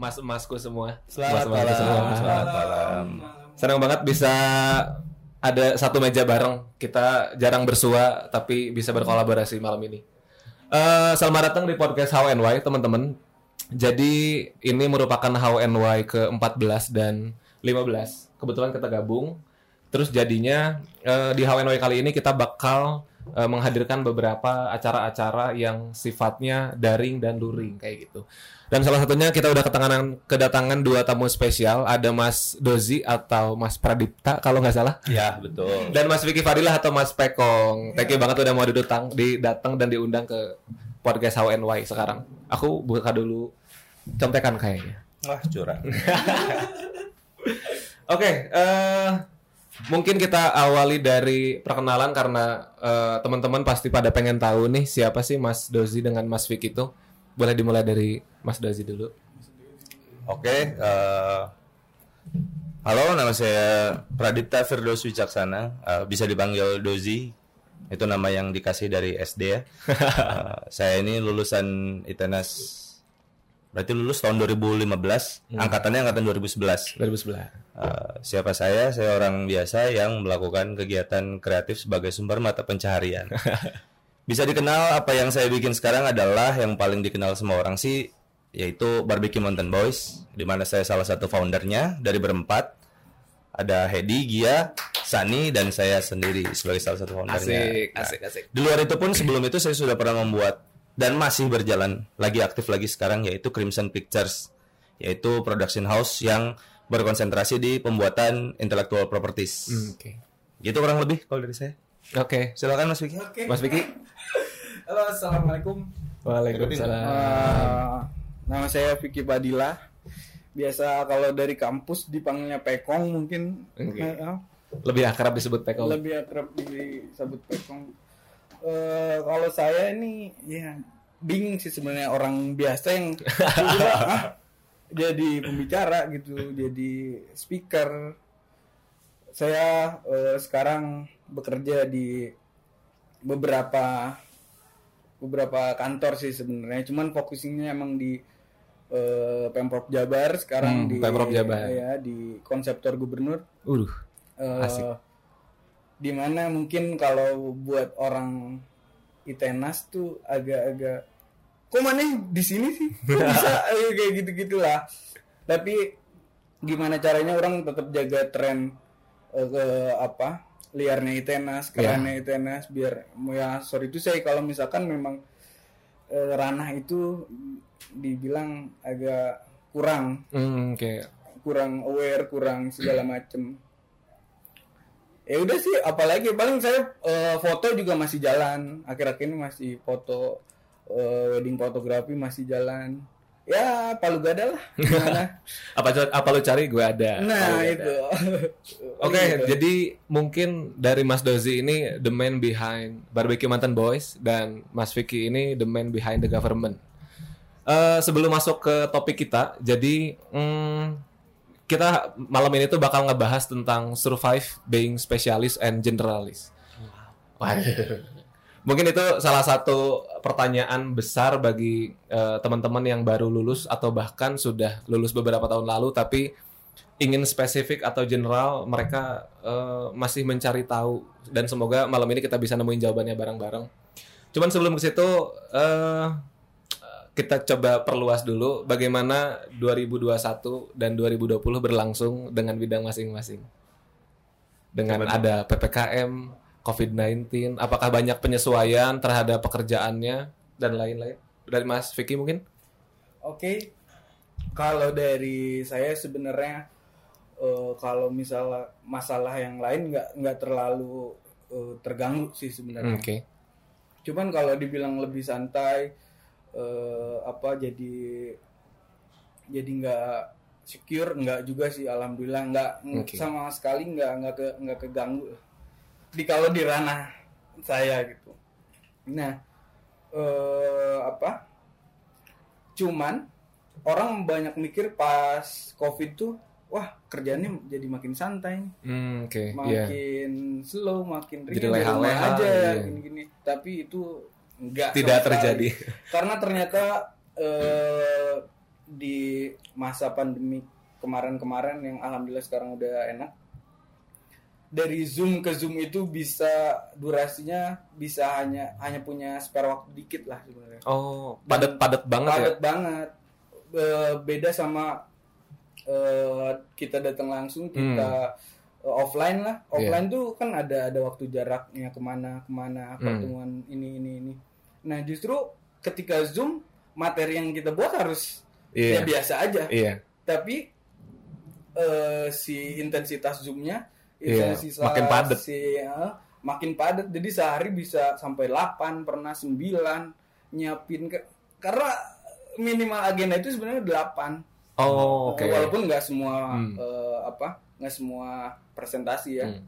mas-emasku semua. Selamat Mas-emasku malam. semua. Selamat malam. Senang banget bisa ada satu meja bareng. Kita jarang bersua tapi bisa berkolaborasi malam ini. Eh, selamat datang di podcast How and Why teman-teman. Jadi ini merupakan How and Why ke-14 dan 15. Kebetulan kita gabung. Terus jadinya eh, di How and Why kali ini kita bakal eh, menghadirkan beberapa acara-acara yang sifatnya daring dan luring kayak gitu. Dan salah satunya kita udah kedatangan kedatangan dua tamu spesial, ada Mas Dozi atau Mas Pradipta kalau nggak salah. Ya, betul. Dan Mas Vicky Fadilah atau Mas Pekong. Thank you banget udah mau didutang, didatang dan diundang ke podcast How and Why sekarang. Aku buka dulu contekan kayaknya. Wah, curang. Oke, eh mungkin kita awali dari perkenalan karena eh, teman-teman pasti pada pengen tahu nih siapa sih Mas Dozi dengan Mas Vicky itu. Boleh dimulai dari Mas Dozi dulu. Oke, eh, halo, nama saya Pradipta Firdaus Wicaksana. Eh, bisa dipanggil Dozi. Itu nama yang dikasih dari SD ya. Eh, saya ini lulusan ITENAS Berarti lulus tahun 2015, angkatannya angkatan 2011. 2011. Eh, siapa saya? Saya orang biasa yang melakukan kegiatan kreatif sebagai sumber mata pencaharian. Bisa dikenal apa yang saya bikin sekarang adalah yang paling dikenal semua orang sih yaitu Barbecue Mountain Boys di mana saya salah satu foundernya dari berempat. Ada Hedi, Gia, Sani dan saya sendiri sebagai salah satu foundernya. Asik, asik, asik. Di luar itu pun sebelum itu saya sudah pernah membuat dan masih berjalan lagi aktif lagi sekarang yaitu Crimson Pictures yaitu production house yang berkonsentrasi di pembuatan intellectual properties. Hmm, Oke. Gitu kurang lebih kalau dari saya. Oke. Silakan Mas Vicky. Oke. Mas Vicky. Halo, assalamualaikum. Waalaikumsalam. Eh, nama saya Vicky Badila. Biasa kalau dari kampus dipanggilnya Pekong mungkin. Oke. Eh, eh, Lebih akrab disebut Pekong. lebih akrab disebut Pekong. Eh, kalau saya ini ya bingung sih sebenarnya orang biasa yang ah, jadi pembicara gitu, jadi speaker. Saya eh, sekarang bekerja di beberapa beberapa kantor sih sebenarnya cuman fokusnya emang di eh, pemprov Jabar sekarang Hmm, di Pemprov Jabar. ya di konseptor gubernur Udah. Eh, Asik. Di mana mungkin kalau buat orang Itenas tuh agak-agak kok mana di sini sih? Kok bisa? Eh, kayak gitu gitulah tapi gimana caranya orang tetap jaga tren eh, ke apa liarnya Itenas kerennya Itenas biar ya sorry itu saya kalau misalkan memang eh, ranah itu dibilang agak kurang. Hmm, Oke. kurang aware kurang segala macem ya udah sih apalagi paling saya eh, foto juga masih jalan akhir-akhir ini masih foto eh, wedding fotografi masih jalan ya palu gada lah gimana Apa apa lu cari gue ada. nah ada. itu Oke, Gitu. jadi mungkin dari Mas Dozi ini the man behind Barbecue Mantan Boys dan Mas Vicky ini the man behind the government. Eh, sebelum masuk ke topik kita, jadi hmm, kita malam ini tuh bakal ngebahas tentang survive being specialist and generalist. Waduh. Mungkin itu salah satu pertanyaan besar bagi eh, teman-teman yang baru lulus atau bahkan sudah lulus beberapa tahun lalu tapi ingin spesifik atau general mereka eh, masih mencari tahu dan semoga malam ini kita bisa nemuin jawabannya bareng-bareng. Cuman sebelum ke situ eh, kita coba perluas dulu bagaimana 2021 dan 2020 berlangsung dengan bidang masing-masing. Dengan ada PPKM, COVID-19, apakah banyak penyesuaian terhadap pekerjaannya dan lain-lain? Dari Mas Vicky mungkin? Oke, kalau dari saya sebenarnya eh, kalau misalnya masalah yang lain nggak nggak terlalu eh, terganggu sih sebenarnya. Oke. Cuman kalau dibilang lebih santai, eh, apa jadi jadi nggak secure nggak juga sih, alhamdulillah nggak Oke. sama sekali nggak nggak ke nggak keganggu. Di kalau di ranah saya gitu. Nah, eh, apa? Cuman orang banyak mikir pas covid tuh, wah kerjanya jadi makin santai Hmm, Oke, iya. makin slow, makin ringan di rumah aja iya. gini-gini. Tapi itu enggak Tidak sama sekali. terjadi. Karena ternyata eh, di masa pandemi kemarin-kemarin yang alhamdulillah sekarang udah enak dari zoom ke zoom itu bisa durasinya bisa hanya hanya punya spare waktu dikit lah sebenarnya. Oh, padat-padat banget ya. padat banget. Eh, beda sama eh, kita datang langsung kita eh, offline lah. Offline tuh kan ada ada waktu jaraknya ke mana ke mana pertemuan ini ini ini nah justru ketika zoom materi yang kita buat harus Iya. ya biasa aja Iya. tapi eh, si intensitas zoomnya Iya, intensitas makin padat. si, eh, makin padat jadi sehari bisa sampai 8 pernah 9 nyiapin ke, karena minimal agenda itu sebenarnya 8 Oh, oke. walaupun nggak semua Hmm. eh, apa nggak semua presentasi ya Hmm.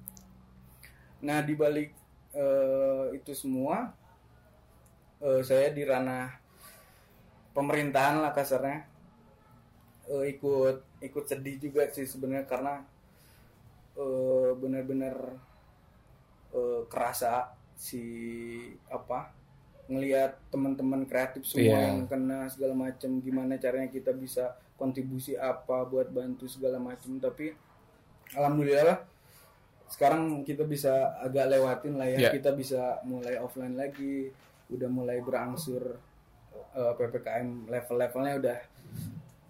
nah dibalik eh, itu semua eh, saya di ranah pemerintahan lah kasarnya eh, ikut ikut sedih juga sih sebenarnya karena eh, benar-benar eh, kerasa si apa ngelihat teman-teman kreatif semua Iya. yang kena segala macam gimana caranya kita bisa kontribusi apa buat bantu segala macam tapi alhamdulillah lah sekarang kita bisa agak lewatin lah ya Iya. kita bisa mulai offline lagi udah mulai berangsur eh, ppkm level-levelnya udah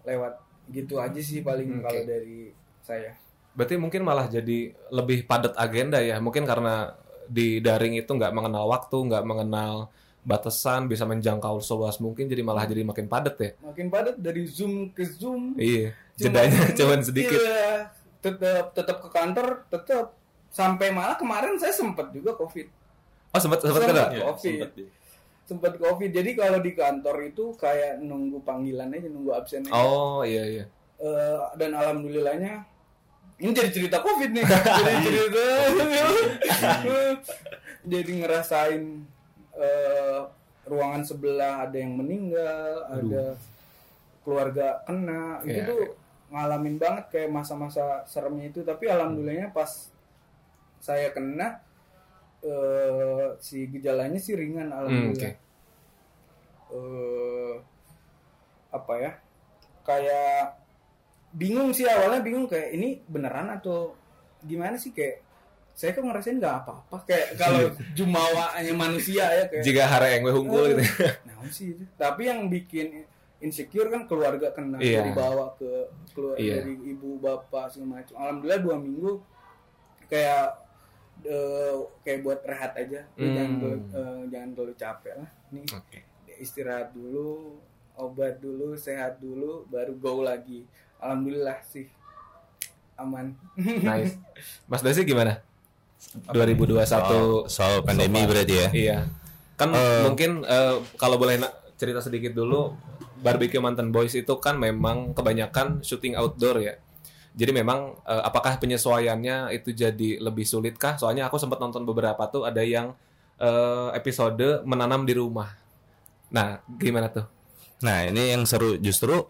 lewat gitu aja sih paling Oke. kalau dari saya Berarti mungkin malah jadi lebih padat agenda ya. Mungkin karena di daring itu nggak mengenal waktu, nggak mengenal batasan, bisa menjangkau seluas mungkin, jadi malah jadi makin padat ya. makin padat dari zoom ke zoom Iya. Jedanya cuman sedikit. Iya, tetap tetap ke kantor tetap sampai malah kemarin saya sempat juga covid Oh sempat sempat kena. Iya, Covid. Sempat covid. Jadi kalau di kantor itu kayak nunggu panggilan aja nunggu absen aja. Oh iya iya. Eh, dan alhamdulillahnya ini jadi cerita covid nih. Jadi cerita. Jadi ngerasain eh, ruangan sebelah ada yang meninggal ada keluarga kena. Itu Iya, tuh ngalamin banget kayak masa-masa seremnya itu. Tapi alhamdulillahnya pas saya kena eh, si gejalanya sih ringan Hmm, alhamdulillah oke. eh apa ya kayak bingung sih awalnya bingung kayak ini beneran atau gimana sih kayak saya kok ngerasain nggak apa-apa kayak kalau jumawanya manusia ya kayak Jika hari yang unggul gitu. nah sih itu tapi yang bikin insecure kan keluarga kena Iya. dibawa ke keluar Iya. dari ibu bapak segala macam alhamdulillah dua minggu kayak eh, kayak buat rehat aja Hmm. jangan terlalu, eh, jangan terlalu capek lah nih Oke. istirahat dulu obat dulu sehat dulu baru go lagi alhamdulillah sih aman Nice. Mas Dasi gimana? 2021 Soal, soal pandemi So far. berarti ya. Iya. Kan mungkin eh, kalau boleh cerita sedikit dulu, Barbecue Mantan Boys itu kan memang kebanyakan syuting outdoor ya. Jadi memang eh, apakah penyesuaiannya itu jadi lebih sulit kah? Soalnya aku sempat nonton beberapa tuh ada yang eh, episode menanam di rumah. Nah, gimana tuh? Nah, ini yang seru justru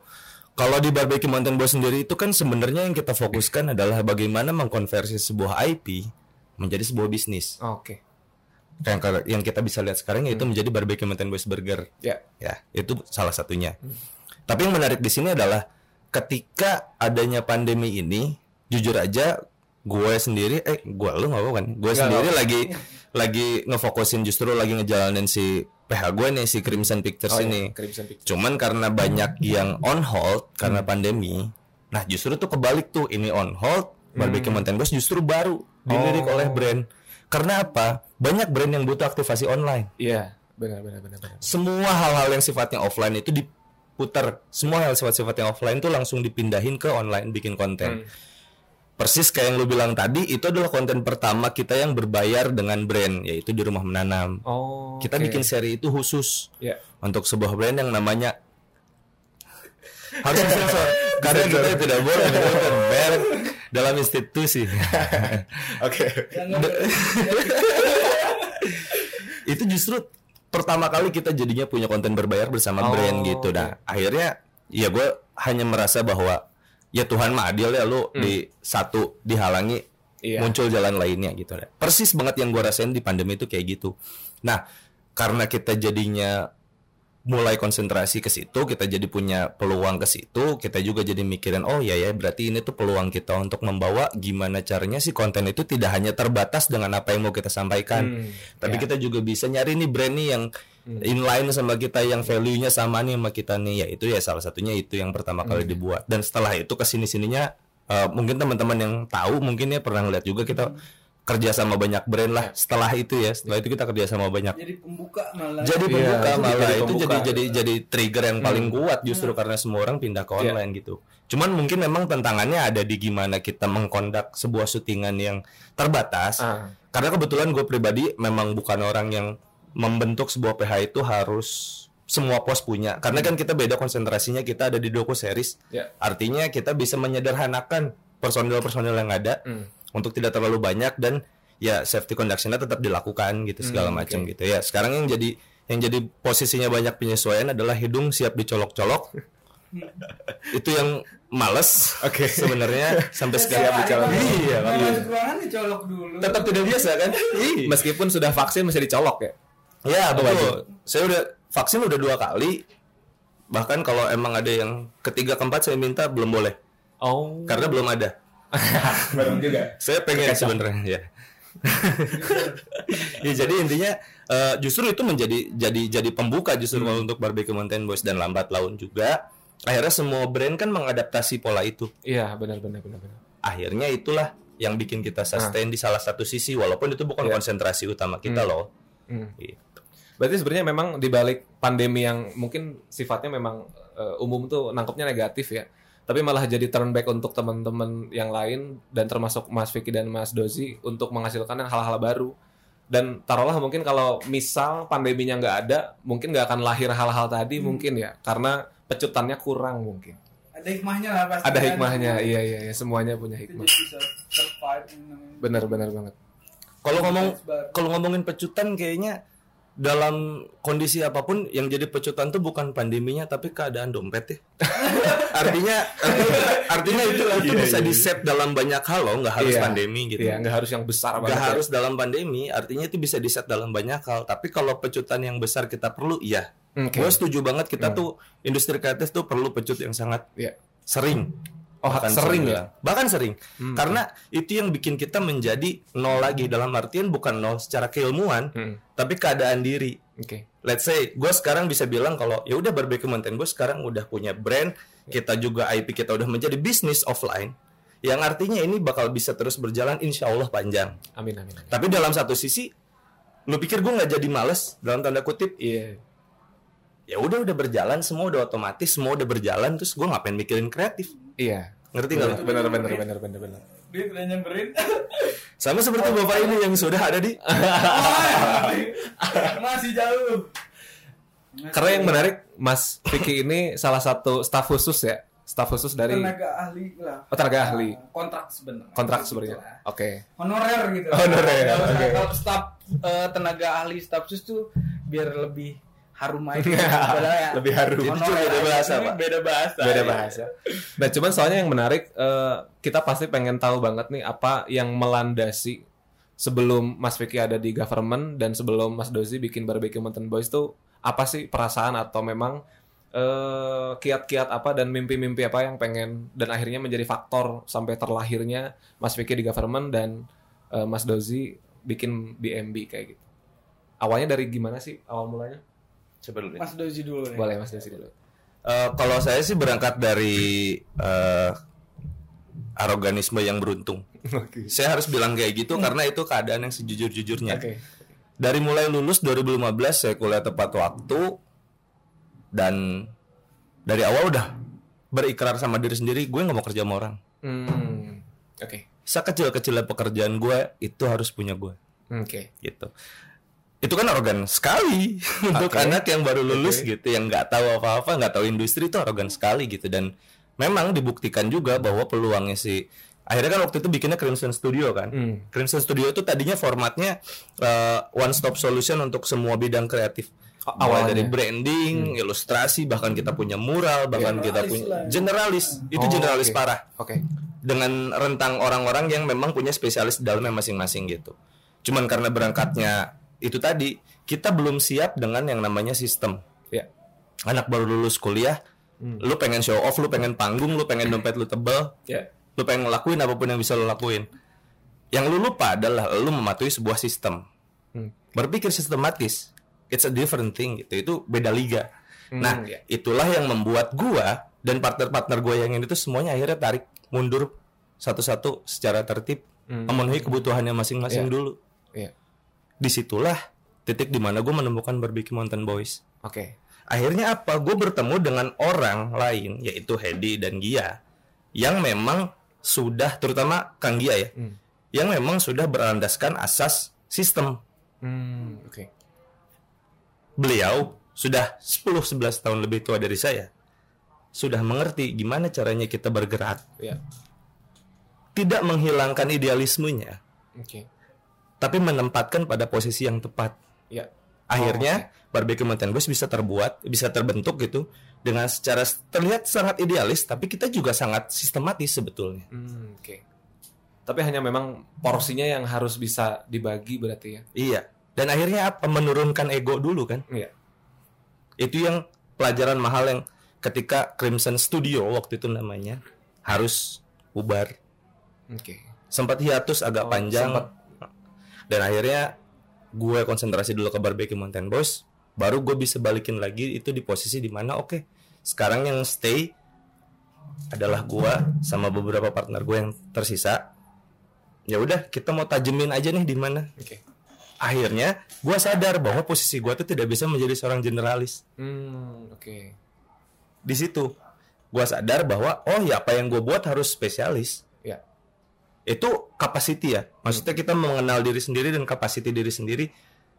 kalau di Barbecue Mountain Boys sendiri itu kan sebenarnya yang kita fokuskan adalah bagaimana mengkonversi sebuah IP menjadi sebuah bisnis. Oke. Yang yang kita bisa lihat sekarang yaitu menjadi Barbecue Mountain Boys Burger. Ya. Ya, itu salah satunya. Tapi yang menarik di sini adalah ketika adanya pandemi ini, jujur aja gue sendiri eh gue lu nggak apa kan gue sendiri lagi lagi ngefokusin justru lagi ngejalanin si PH gue nih si Crimson Pictures Oh, iya, ini Crimson Pictures. Cuman karena banyak yang on hold karena pandemi. Nah, justru tuh kebalik tuh. Ini on hold, Barbecue Mountain Boys justru baru dilirik Oh. oleh brand. Karena apa? Banyak brand yang butuh aktivasi online. Iya, benar benar benar benar. Semua hal-hal yang sifatnya offline itu diputar. Semua hal sifat-sifat yang offline tuh langsung dipindahin ke online bikin konten. Persis kayak yang lu bilang tadi, itu adalah konten pertama kita yang berbayar dengan brand, yaitu di rumah menanam. Oh. Kita oke. bikin seri itu khusus Ya. untuk sebuah brand yang namanya harus disensor karena kita tidak boleh menyebutkan merek dalam institusi Oke. itu justru pertama kali kita jadinya punya konten berbayar bersama Oh, brand gitu. Nah akhirnya ya gue hanya merasa bahwa ya Tuhan mah adil ya lu di satu dihalangi Iya. muncul jalan lainnya gitu. Persis banget yang gue rasain di pandemi itu kayak gitu. Nah karena kita jadinya mulai konsentrasi ke situ, kita jadi punya peluang ke situ, kita juga jadi mikirin oh ya ya berarti ini tuh peluang kita untuk membawa gimana caranya si konten itu tidak hanya terbatas dengan apa yang mau kita sampaikan, Hmm, tapi ya. kita juga bisa nyari nih brand nih yang inline sama kita yang value-nya sama nih sama kita nih. Ya itu ya salah satunya itu yang pertama kali dibuat. Dan setelah itu ke sini sininya eh, mungkin teman-teman yang tahu mungkin ya pernah lihat juga kita kerja sama banyak brand lah setelah itu ya setelah itu kita kerja sama banyak jadi pembuka malah jadi Iya, pembuka itu malah jadi itu pembuka. jadi jadi jadi trigger yang paling kuat justru karena semua orang pindah ke online gitu. Cuman mungkin memang tantangannya ada di gimana kita mengkondak sebuah syutingan yang terbatas. Ah. Karena kebetulan gue pribadi memang bukan orang yang membentuk sebuah PH itu harus semua pos punya. Karena kan kita beda konsentrasinya kita ada di doku series. Ya. Artinya kita bisa menyederhanakan personil-personil yang ada Hmm. Untuk tidak terlalu banyak dan ya safety conductionnya tetap dilakukan gitu segala Hmm, macam oke. gitu ya sekarang yang jadi yang jadi posisinya banyak penyesuaian adalah hidung siap dicolok-colok itu yang males Oke. sebenarnya sampai sekarang dicolok. iya iya. masuk ruangan dicolok dulu tetap tidak biasa kan iya Meskipun sudah vaksin masih dicolok ya. ya betul wajib. saya udah vaksin udah dua kali bahkan kalau emang ada yang ketiga keempat saya minta belum boleh Oh. karena belum ada Bareng juga. Saya pengen sebenarnya ya. ya jadi intinya eh, justru itu menjadi jadi jadi pembuka justru kalau untuk barbecue mountain boys dan lambat laun juga akhirnya semua brand kan mengadaptasi pola itu Iya, benar benar benar benar. akhirnya itulah yang bikin kita sustain di salah satu sisi walaupun itu bukan Iya. konsentrasi utama kita loh Hmm. Gitu. Berarti sebenarnya memang di balik pandemi yang mungkin sifatnya memang eh, umum tuh nangkepnya negatif ya. Tapi malah jadi turn back untuk teman-teman yang lain dan termasuk Mas Vicky dan Mas Dozi untuk menghasilkan yang hal-hal baru. Dan taruhlah mungkin kalau misal pandeminya nggak ada, mungkin nggak akan lahir hal-hal tadi mungkin ya, karena pecutannya kurang mungkin. ada hikmahnya lah pasti Ada kan. hikmahnya, iya iya, iya. semuanya punya hikmah. Benar benar banget. kalau ngomong kalau ngomongin pecutan kayaknya dalam kondisi apa pun yang jadi pecutan tuh bukan pandeminya tapi keadaan dompet ya. artinya artinya, itu itu Iya, bisa iya, di set dalam banyak hal loh, nggak harus Iya. pandemi gitu. Iya, nggak harus yang besar Nggak banget. ya. harus dalam pandemi, artinya itu bisa di set dalam banyak hal. Tapi kalau pecutan yang besar kita perlu, iya. Oke. Gue setuju banget kita tuh industri kreatif tuh perlu pecut yang sangat Iya. sering. Oh, Bahkan sering bilang. ya? Bahkan sering. Hmm, Karena itu yang bikin kita menjadi nol lagi dalam artian bukan nol secara keilmuan, Hmm, tapi keadaan diri. Oke. Let's say gue sekarang bisa bilang kalau ya udah barbecue mountain gue sekarang udah punya brand, kita juga IP kita udah menjadi bisnis offline. Yang artinya ini bakal bisa terus berjalan insya Allah panjang. Amin amin. amin. Tapi dalam satu sisi, lu pikir gue nggak jadi males dalam tanda kutip? Iya. Ya udah udah berjalan, semua udah otomatis, semua udah berjalan, terus gue ngapain mikirin kreatif? Iya. Ngerti nggak? Benar benar benar benar benar. Dia udah nyamperin Sama seperti bapak ini yang sudah ada di masih jauh Karena yang menarik, Mas Vicky ini salah satu staf khusus ya, staf khusus dari tenaga ahli lah Oh, tenaga ahli. kontrak sebenarnya kontrak sebenarnya. Oke. honorer gitu Honorer, kalau, oke. kalau staf eh, tenaga ahli staf sus tuh biar lebih harum aja Padahal ya, Lebih harum. Itu beda bahasa, Pak. beda bahasa Beda ya. bahasa. Nah, cuman soalnya yang menarik, eh, kita pasti pengen tahu banget nih apa yang melandasi sebelum Mas Vicky ada di government dan sebelum Mas Dozi bikin Barbecue Mountain Boys tuh apa sih perasaan atau memang eh, kiat-kiat apa dan mimpi-mimpi apa yang pengen dan akhirnya menjadi faktor sampai terlahirnya Mas Vicky di government dan eh, Mas Dozi bikin BMB kayak gitu. Awalnya dari gimana sih awal mulanya? Coba dulu. Mas Doji dulu nih Boleh Mas Dozi dulu. Eh, kalau saya sih berangkat dari eh, aroganisme yang beruntung. Oke. Saya harus bilang kayak gitu karena itu keadaan yang sejujur-jujurnya. Oke. Dari mulai lulus 2015 saya kuliah tepat waktu dan dari awal udah berikrar sama diri sendiri gue nggak mau kerja sama orang. Hmm. Oke. Sekecil-kecilnya pekerjaan gue itu harus punya gue Oke. gitu. Itu kan arogan sekali untuk Oke. anak yang baru lulus Oke. gitu, yang nggak tahu apa-apa, nggak tahu industri itu arogan sekali gitu dan memang dibuktikan juga bahwa peluangnya si akhirnya kan waktu itu bikinnya Crimson Studio kan. Hmm. Crimson Studio itu tadinya formatnya one stop solution untuk semua bidang kreatif. A- Mulai awalnya. dari branding, ilustrasi, bahkan kita punya mural, bahkan kita Generalis punya lah. generalis. Itu Oh, generalis oke. parah Oke. dengan rentang orang-orang yang memang punya spesialis dalamnya masing-masing gitu. Cuman karena berangkatnya itu tadi, kita belum siap dengan yang namanya sistem. Ya. anak baru lulus kuliah, lu pengen show off, lu pengen panggung, lu pengen dompet lu tebel, Ya. lu pengen ngelakuin apa pun yang bisa lu lakuin. Yang lu lupa adalah lu mematuhi sebuah sistem. Hmm. Berpikir sistematis, it's a different thing gitu. Itu beda liga. nah, ya. itulah yang membuat gua dan partner-partner gua yang ini tuh semuanya akhirnya tarik mundur satu-satu secara tertib, Hmm. memenuhi kebutuhannya masing-masing Iya. dulu. Iya. Di situlah titik di mana gua menemukan Barbecue Mountain Boys. Oke. Akhirnya apa? Gue bertemu dengan orang lain, yaitu Hedi dan Gia, yang memang sudah, terutama Kang Gia ya, Hmm. yang memang sudah berlandaskan asas sistem. Hmm, oke. Beliau sudah 10-11 tahun lebih tua dari saya, sudah mengerti gimana caranya kita bergerak, Ya. tidak menghilangkan idealismenya, Oke. Tapi menempatkan pada posisi yang tepat. Ya. Akhirnya barbecue mountain boys bisa terbuat, bisa terbentuk gitu dengan secara terlihat sangat idealis, tapi kita juga sangat sistematis sebetulnya. Hmm, oke. Tapi hanya memang porsinya yang harus bisa dibagi berarti ya. Iya. Dan akhirnya apa? Menurunkan ego dulu kan? Iya. Itu yang pelajaran mahal yang ketika Crimson Studio waktu itu namanya harus bubar. Oke. Sempat hiatus agak Oh, panjang. sempat. Dan akhirnya gue konsentrasi dulu ke Barbecue Mountain Boys, baru gue bisa balikin lagi itu di posisi di mana oke, sekarang yang stay adalah gue sama beberapa partner gue yang tersisa. Ya udah, kita mau tajemin aja nih di mana. Oke. Akhirnya gue sadar bahwa posisi gue tuh tidak bisa menjadi seorang generalis. Hmm, oke. Di situ gue sadar bahwa oh ya apa yang gue buat harus spesialis. Ya. Itu capacity ya. Maksudnya kita mengenal diri sendiri dan capacity diri sendiri.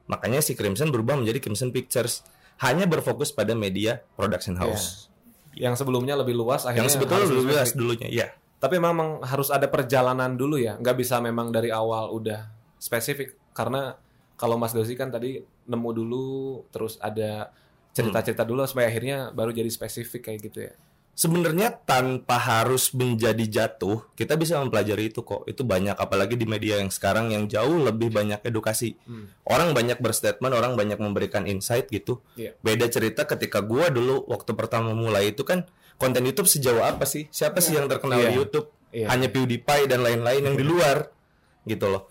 Makanya si Crimson berubah menjadi Crimson Pictures. Hanya berfokus pada media production house. Yang sebelumnya lebih luas akhirnya Yang sebetulnya lebih luas dulunya. Ya. Tapi memang harus ada perjalanan dulu ya, nggak bisa memang dari awal udah spesifik karena kalau Mas Dosi kan tadi nemu dulu, terus ada cerita-cerita dulu supaya akhirnya baru jadi spesifik kayak gitu ya. Sebenarnya tanpa harus menjadi jatuh, kita bisa mempelajari itu kok. Itu banyak apalagi di media yang sekarang yang jauh lebih banyak edukasi. Hmm. Orang banyak berstatement, orang banyak memberikan insight gitu. Iya. Beda cerita ketika gua dulu waktu pertama mulai itu kan konten YouTube sejauh apa sih? Siapa sih yang terkenal Iya. di YouTube? Iya. Hanya PewDiePie dan lain-lain yang di luar gitu loh.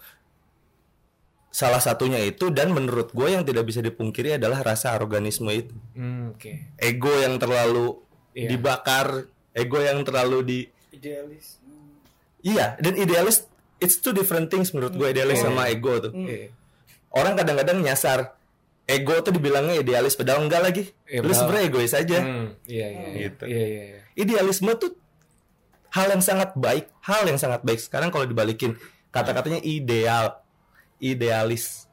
Salah satunya itu dan menurut gue yang tidak bisa dipungkiri adalah rasa aroganisme itu. Hmm, oke. Ego yang terlalu Iya. dibakar, ego yang terlalu di Idealis. Iya, dan idealis it's two different things menurut gue idealis Iya. sama ego tuh. Iya. Orang kadang-kadang nyasar ego tuh dibilangnya idealis padahal enggak lagi. Iya, Lu sebenarnya egois aja. Hmm, iya iya. Gitu. Iya iya iya. Idealisme tuh hal yang sangat baik, hal yang sangat baik. Sekarang kalau dibalikin kata-katanya ideal, idealis.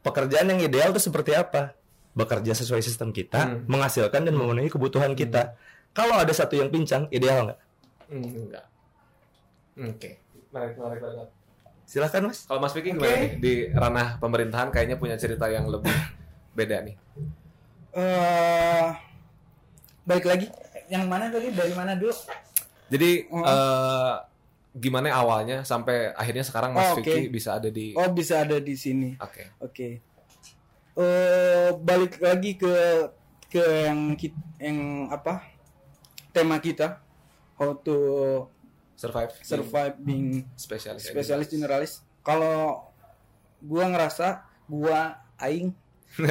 Pekerjaan yang ideal tuh seperti apa? Bekerja sesuai sistem kita, Hmm. menghasilkan dan memenuhi kebutuhan kita. Kalau ada satu yang pincang, ideal nggak? Hmm, enggak. Hmm, Oke. Menarik menarik banget. Silahkan mas. Kalau Mas Vicky gimana nih di ranah pemerintahan kayaknya punya cerita yang lebih beda nih. eh balik lagi yang mana tadi dari mana dulu Jadi eh, gimana awalnya sampai akhirnya sekarang Mas Oh, oke. Vicky bisa ada di oh bisa ada di sini Oke. oke eh balik lagi ke ke yang yang apa tema kita how to Survive. survive being Spesialis. spesialis generalis kalau gua ngerasa gua aing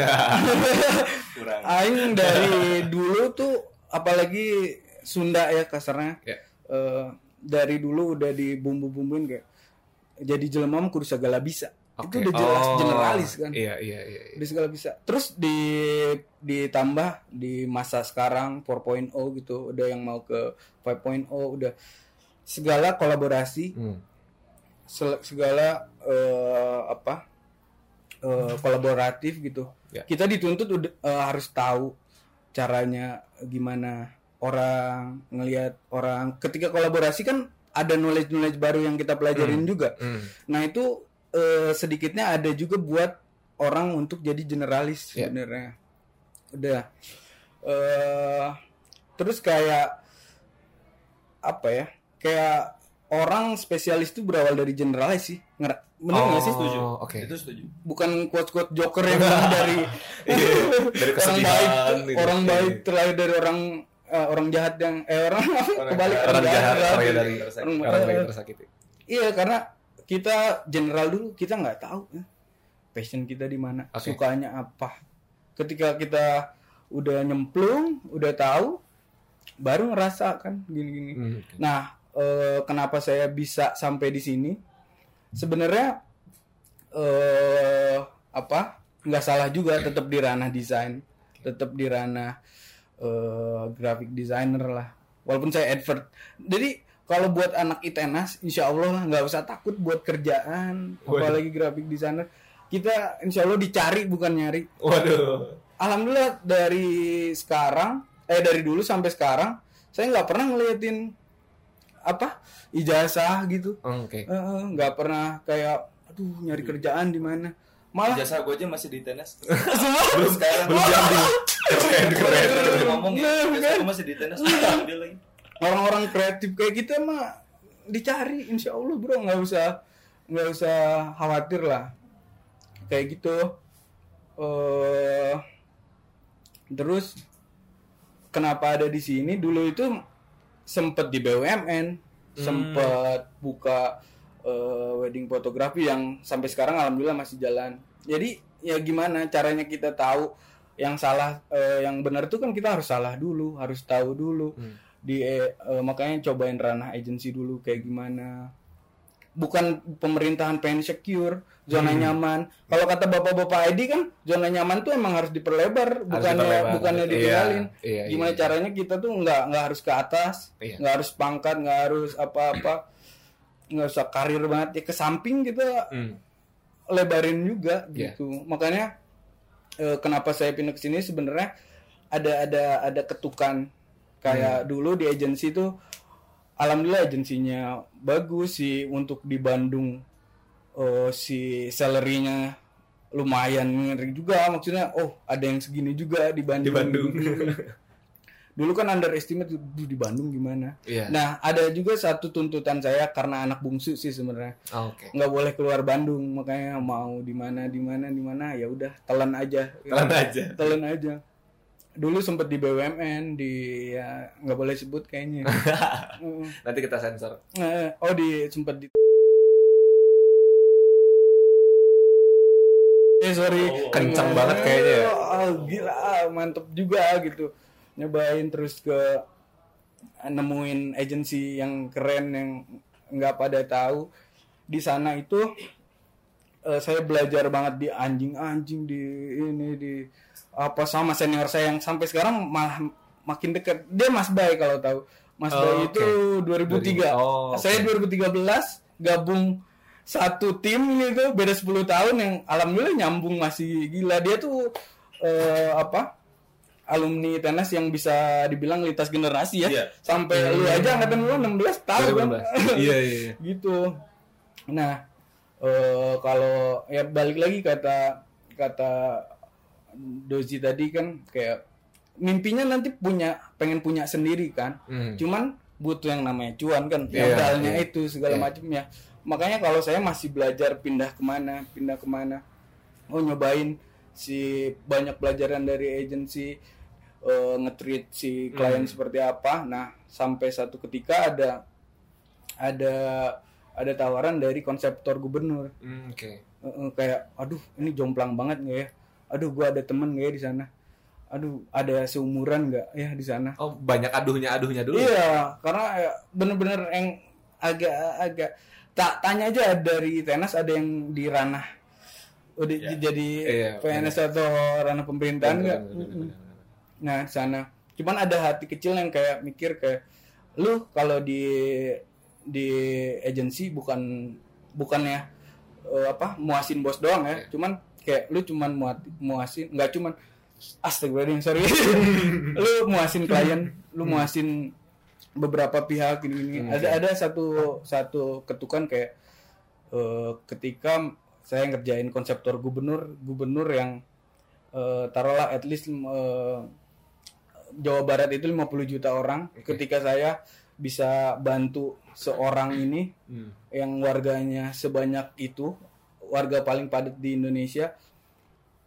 aing dari dulu tuh apalagi Sunda ya kasarnya Ya. Eh, dari dulu udah dibumbu-bumbuin kayak jadi jelema mah kudu segala bisa Oke. itu udah jelas Oh, generalis kan Iya iya iya. iya. udah segala bisa terus di ditambah di masa sekarang 4.0 gitu udah yang mau ke 5.0 udah segala kolaborasi Hmm. segala eh, apa eh, kolaboratif gitu Ya. kita dituntut udah eh, harus tahu caranya gimana orang ngelihat orang ketika kolaborasi kan ada knowledge knowledge baru yang kita pelajarin juga Hmm. nah itu eh, sedikitnya ada juga buat orang untuk jadi generalis Ya. sebenarnya udah eh terus kayak apa ya kayak orang spesialis itu berawal dari generalis sih. Nger bener nggak sih? Setuju. Oke. Itu setuju. Bukan quote-quote joker yang dari Iya, dari orang baik, gitu. orang baik terlahir dari orang eh, orang jahat yang eh orang kebalik Orang jahat, jahat. orang dari Orang- orang baik tersakiti. Iya karena kita general dulu kita nggak tahu ya, passion kita di mana, Oke. sukanya apa. Ketika kita udah nyemplung, udah tahu, baru ngerasa kan gini-gini. Hmm. Nah, eh, kenapa saya bisa sampai di sini? Sebenarnya eh apa? Nggak salah juga tetap di ranah desain, tetap di ranah eh graphic designer lah. Walaupun saya advert. Jadi kalau buat anak ITENAS, insya Allah nggak usah takut buat kerjaan, apalagi graphic designer. Kita insya Allah dicari bukan nyari. Waduh. Alhamdulillah dari sekarang, eh dari dulu sampai sekarang, saya nggak pernah ngeliatin apa ijazah gitu. Oh, Oke. Eh, eh, nggak pernah kayak, aduh nyari kerjaan di mana. Malah Jasa gue aja masih di tenis. semua Belum sekarang. Belum diambil. Keren, keren. Belum ngomong ya. Gue masih di tenis. Ambil lagi. Orang-orang kreatif kayak kita mah dicari, insya Allah bro. Nggak usah nggak usah khawatir lah. Kayak gitu. eh terus kenapa ada di sini? Dulu itu sempet di BUMN sempet buka eh, wedding fotografi yang sampai sekarang alhamdulillah masih jalan. Jadi ya gimana caranya kita tahu yang salah eh, yang benar itu kan kita harus salah dulu harus tahu dulu. Hmm. Di eh, makanya cobain ranah agensi dulu kayak gimana bukan pemerintahan pengen secure zona Hmm. nyaman kalau kata bapak-bapak ID kan zona nyaman tuh emang harus diperlebar bukannya diperlebar. bukannya Iya, ditinggalin iya, gimana iya. caranya kita tuh nggak nggak harus ke atas Iya. nggak harus pangkat nggak harus apa-apa nggak usah karir banget ya ke samping kita Hmm. lebarin juga Iya. gitu makanya eh, kenapa saya pindah ke sini sebenarnya ada ada ada ketukan kayak dulu di agensi tuh alhamdulillah agensinya bagus sih untuk di Bandung eh, si salary-nya lumayan ngeri juga maksudnya oh ada yang segini juga di Bandung Di Bandung. dulu kan underestimate "Duh, di Bandung gimana Iya. nah ada juga satu tuntutan saya karena anak bungsu sih sebenarnya Ah, Oke. nggak boleh keluar Bandung makanya mau di mana di mana di mana ya udah telan aja Telan aja. telan aja dulu sempet di BUMN di ya nggak boleh sebut kayaknya. Nanti kita sensor. Eh, oh di sempet di eh sorry Kencang banget kayaknya ya. oh, gila mantep juga gitu nyobain terus ke nemuin agensi yang keren yang nggak pada tahu di sana itu eh, saya belajar banget di anjing-anjing di ini di apa sama senior saya yang sampai sekarang malah makin dekat. Dia Mas Bay kalau tahu. Mas Oh, Bay itu 2003 Oh, saya 2013 gabung satu tim gitu. Beda 10 tahun yang alhamdulillah nyambung masih gila. Dia tuh eh, apa alumni tenis yang bisa dibilang lintas generasi ya. Iya. sampai lu aja angkatan lu 16 tahun kan 2016. Iya, iya, iya. gitu. Nah eh, kalau ya balik lagi kata kata Dozi tadi kan kayak mimpinya nanti punya pengen punya sendiri kan Hmm. cuman butuh yang namanya cuan kan Iya, modalnya iya. itu segala Iya. macamnya makanya kalau saya masih belajar pindah ke mana pindah ke mana oh nyobain si banyak pelajaran dari agensi eh, nge-treat si klien Hmm. seperti apa nah sampai satu ketika ada ada ada tawaran dari konseptor gubernur Hmm, Oke. Eh, eh, kayak aduh ini jomplang banget nggak ya aduh gua ada temen nggak ya di sana aduh ada seumuran nggak ya di sana Oh, banyak aduhnya aduhnya dulu. ya? Iya, karena ya bener-bener yang agak-agak tak tanya aja dari tenas ada yang di ranah udah Iya. jadi Iya, PNS atau ranah pemerintahan nggak? Nah, di sana. Cuman ada hati kecil yang kayak mikir kayak lu kalau di di agensi bukan bukannya eh, apa muasin bos doang ya, cuman kayak lu cuman muat, muasin nggak cuman astagfirullahaladzim sorry lu muasin klien lu muasin beberapa pihak gini, gini. Hmm, ada ada satu satu ketukan kayak eh, ketika saya ngerjain konseptor gubernur gubernur yang eh, taruhlah at least eh, Jawa Barat itu 50 juta orang Oke. ketika saya bisa bantu seorang ini Hmm. yang warganya sebanyak itu warga paling padat di Indonesia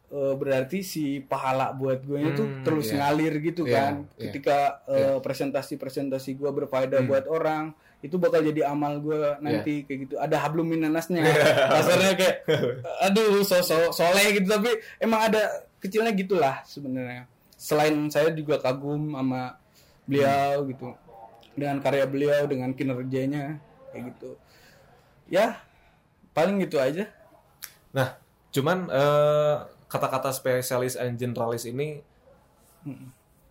eh, berarti si pahala buat gue itu Hmm, terus iya. ngalir gitu Iya, kan iya. ketika eh, presentasi-presentasi gue berfaedah Hmm. buat orang itu bakal jadi amal gue nanti Iya. kayak gitu ada hablum minanasnya kasarnya kayak aduh so, so soleh gitu tapi emang ada kecilnya gitulah sebenarnya selain saya juga kagum sama beliau Hmm. gitu dengan karya beliau dengan kinerjanya kayak gitu ya paling gitu aja Nah, cuman eh, kata-kata spesialis and generalis ini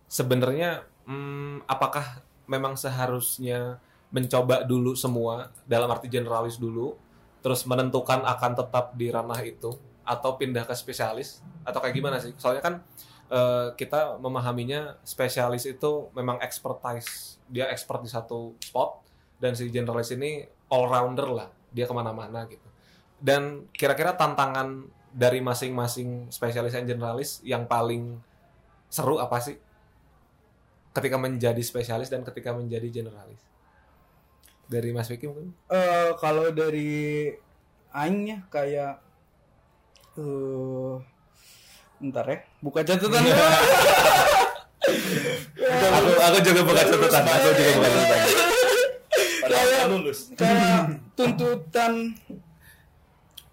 sebenarnya hmm, apakah memang seharusnya mencoba dulu semua dalam arti generalis dulu, terus menentukan akan tetap di ranah itu atau pindah ke spesialis atau kayak gimana sih? Soalnya kan eh, kita memahaminya spesialis itu memang expertise, dia expert di satu spot dan si generalis ini all rounder lah, dia ke mana-mana gitu. Dan kira-kira tantangan dari masing-masing spesialis dan generalis yang paling seru apa sih? Ketika menjadi spesialis dan ketika menjadi generalis. Dari Mas Vicky mungkin? eh kalau dari aingnya kayak eh ntar ya buka catatan aku aku juga buka catatan, aku juga buka catatan. kayak lulus. kayak tuntutan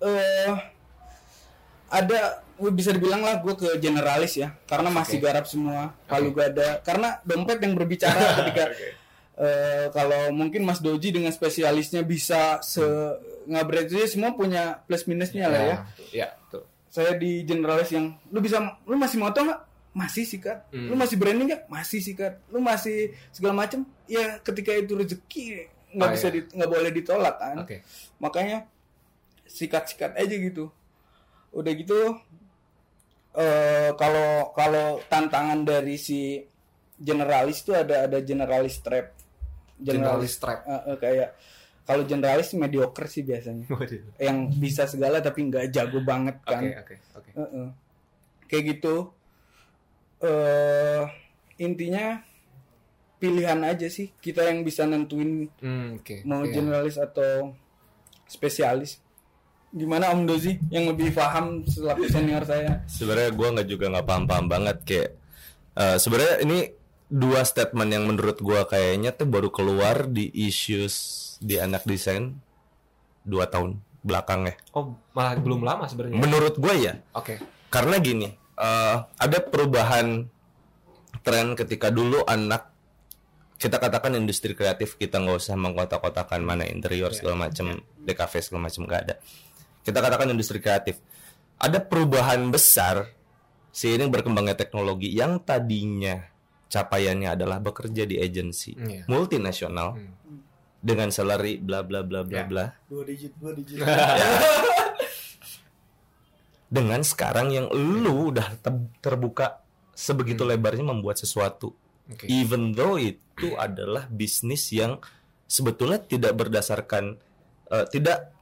eh ada gue bisa dibilang lah gue ke generalis ya karena masih garap semua. Palu gada karena dompet yang berbicara ketika eh, kalau mungkin Mas Doji dengan spesialisnya bisa se ngabret itu semua punya plus minusnya lah ya. Ya, tuh. saya di generalis yang lu bisa lu masih moto nggak? Masih sikat Hmm. lu masih branding nggak? Masih sikat lu masih segala macem? Ya ketika itu rezeki nggak Oh, bisa iya. di- nggak boleh ditolak kan. Oke. makanya sikat-sikat aja gitu udah gitu eh kalau kalau tantangan dari si generalis itu ada ada generalis trap Generalis trap. eh, eh, kayak kalau generalis mediocre sih biasanya Waduh. yang bisa segala tapi nggak jago banget kan oke, oke. Heeh. kayak gitu eh intinya pilihan aja sih kita yang bisa nentuin Hmm, oke. mau Iya. generalis atau spesialis gimana Om Dozi yang lebih paham selaku senior saya Sebenarnya gue nggak juga nggak paham-paham banget kayak eh, sebenarnya ini dua statement yang menurut gue kayaknya tuh baru keluar di issues di anak desain dua tahun belakang ya. Oh, malah belum lama sebenarnya. Menurut gue ya, Oke. karena gini eh, ada perubahan tren ketika dulu anak kita katakan industri kreatif kita nggak usah mengkotak-kotakan mana interior segala macam DKV segala macam nggak ada kita katakan industri kreatif ada perubahan besar seiring berkembangnya teknologi yang tadinya capaiannya adalah bekerja di agensi Iya. multinasional Hmm. dengan salary bla bla bla bla Ya. bla dua digit dua digit dengan sekarang yang lu udah te- terbuka sebegitu lebarnya membuat sesuatu Oke. even though itu adalah bisnis yang sebetulnya tidak berdasarkan eh, tidak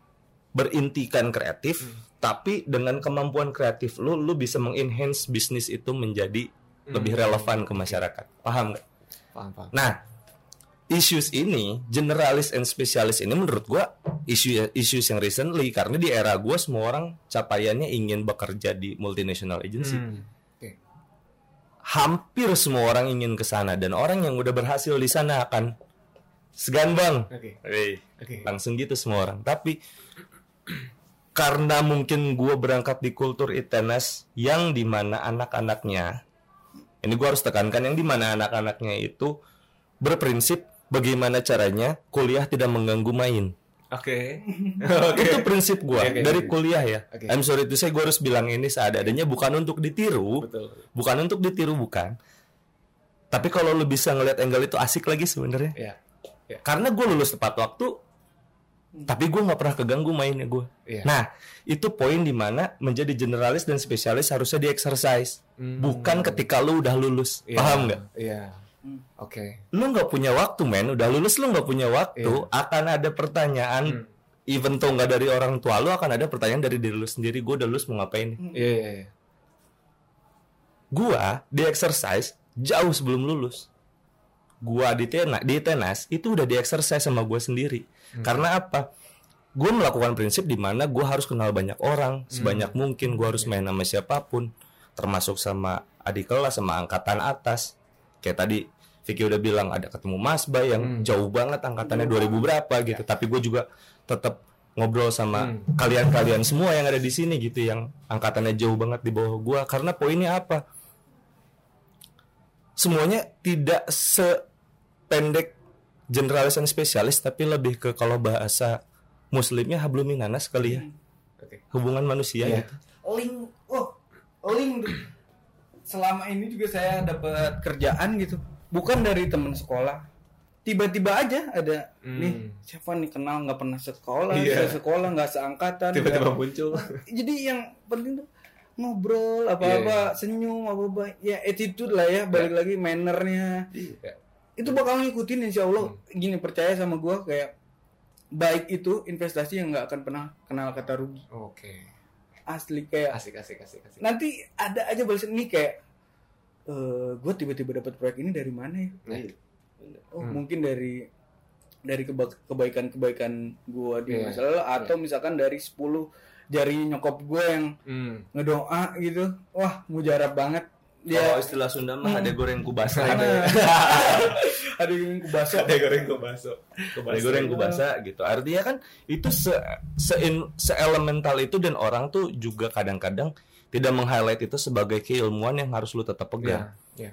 berintikan kreatif tapi dengan kemampuan kreatif lu lu bisa mengenhance bisnis itu menjadi lebih relevan ke masyarakat paham nggak Paham, paham. nah issues ini generalis and spesialis ini menurut gua isu issues yang recently karena di era gua semua orang capaiannya ingin bekerja di multinational agency Hmm. Hampir semua orang ingin ke sana dan orang yang udah berhasil di sana akan segan bang. Wey, Oke. langsung gitu semua orang tapi karena mungkin gue berangkat di kultur ITNS yang di mana anak-anaknya ini gue harus tekankan yang di mana anak-anaknya itu berprinsip bagaimana caranya kuliah tidak mengganggu main Oke. itu prinsip gue Oke, oke, dari kuliah ya Oke. I'm sorry itu saya gue harus bilang ini seadanya bukan untuk ditiru Betul. bukan untuk ditiru bukan tapi kalau lu bisa ngeliat angle itu asik lagi sebenarnya Iya. Iya. karena gue lulus tepat waktu tapi gue nggak pernah keganggu mainnya gue Iya. nah itu poin di mana menjadi generalis dan spesialis harusnya di exercise Hmm. bukan ketika lu udah lulus Iya. paham nggak Iya. Oke. lu nggak punya waktu men udah lulus lu nggak punya waktu Iya. akan ada pertanyaan Hmm. even tuh nggak dari orang tua lu akan ada pertanyaan dari diri lu sendiri gue udah lulus mau ngapain Iya, iya, iya. gua di exercise jauh sebelum lulus gua di tenas, di tenas itu udah di exercise sama gua sendiri. Karena apa? Gue melakukan prinsip di mana gue harus kenal banyak orang sebanyak mungkin. Gue harus main sama siapa pun, termasuk sama adik kelas, sama angkatan atas. Kayak tadi Vicky udah bilang ada ketemu Mas Bay yang jauh banget angkatannya 2000 berapa gitu. Tapi gue juga tetap ngobrol sama kalian-kalian semua yang ada di sini gitu yang angkatannya jauh banget di bawah gua karena poinnya apa? Semuanya tidak sependek generalis dan spesialis tapi lebih ke kalau bahasa muslimnya hablum minanas kali ya. Oke. Hubungan manusia Iya. gitu. link oh link selama ini juga saya dapat kerjaan gitu bukan dari teman sekolah tiba-tiba aja ada Hmm. nih siapa nih kenal nggak pernah sekolah Iya. sekolah nggak seangkatan Tiba-tiba nggak- muncul. jadi yang penting tuh ngobrol apa-apa senyum apa-apa ya attitude lah ya balik lagi mannernya Iya. Itu bakal ngikutin insya Allah gini percaya sama gua kayak baik itu investasi yang nggak akan pernah kenal kata rugi Oke. asli kayak Asik asik asik asik. nanti ada aja balasan ini kayak eh gue tiba-tiba dapat proyek ini dari mana ya Nah. oh Hmm. mungkin dari dari keba- kebaikan-kebaikan gue di Iya, masa lalu atau misalkan dari 10 jari nyokap gue yang Hmm. ngedoa gitu wah mujarab banget Kalau ya istilah Sunda mah ada goreng kubasa. ada ada yang kubasa Ada goreng. Ke Ada goreng kubasa gitu. Artinya kan itu se se, se elemental itu dan orang tuh juga kadang-kadang tidak meng-highlight itu sebagai keilmuan yang harus lu tetap pegang. Ya. Ya.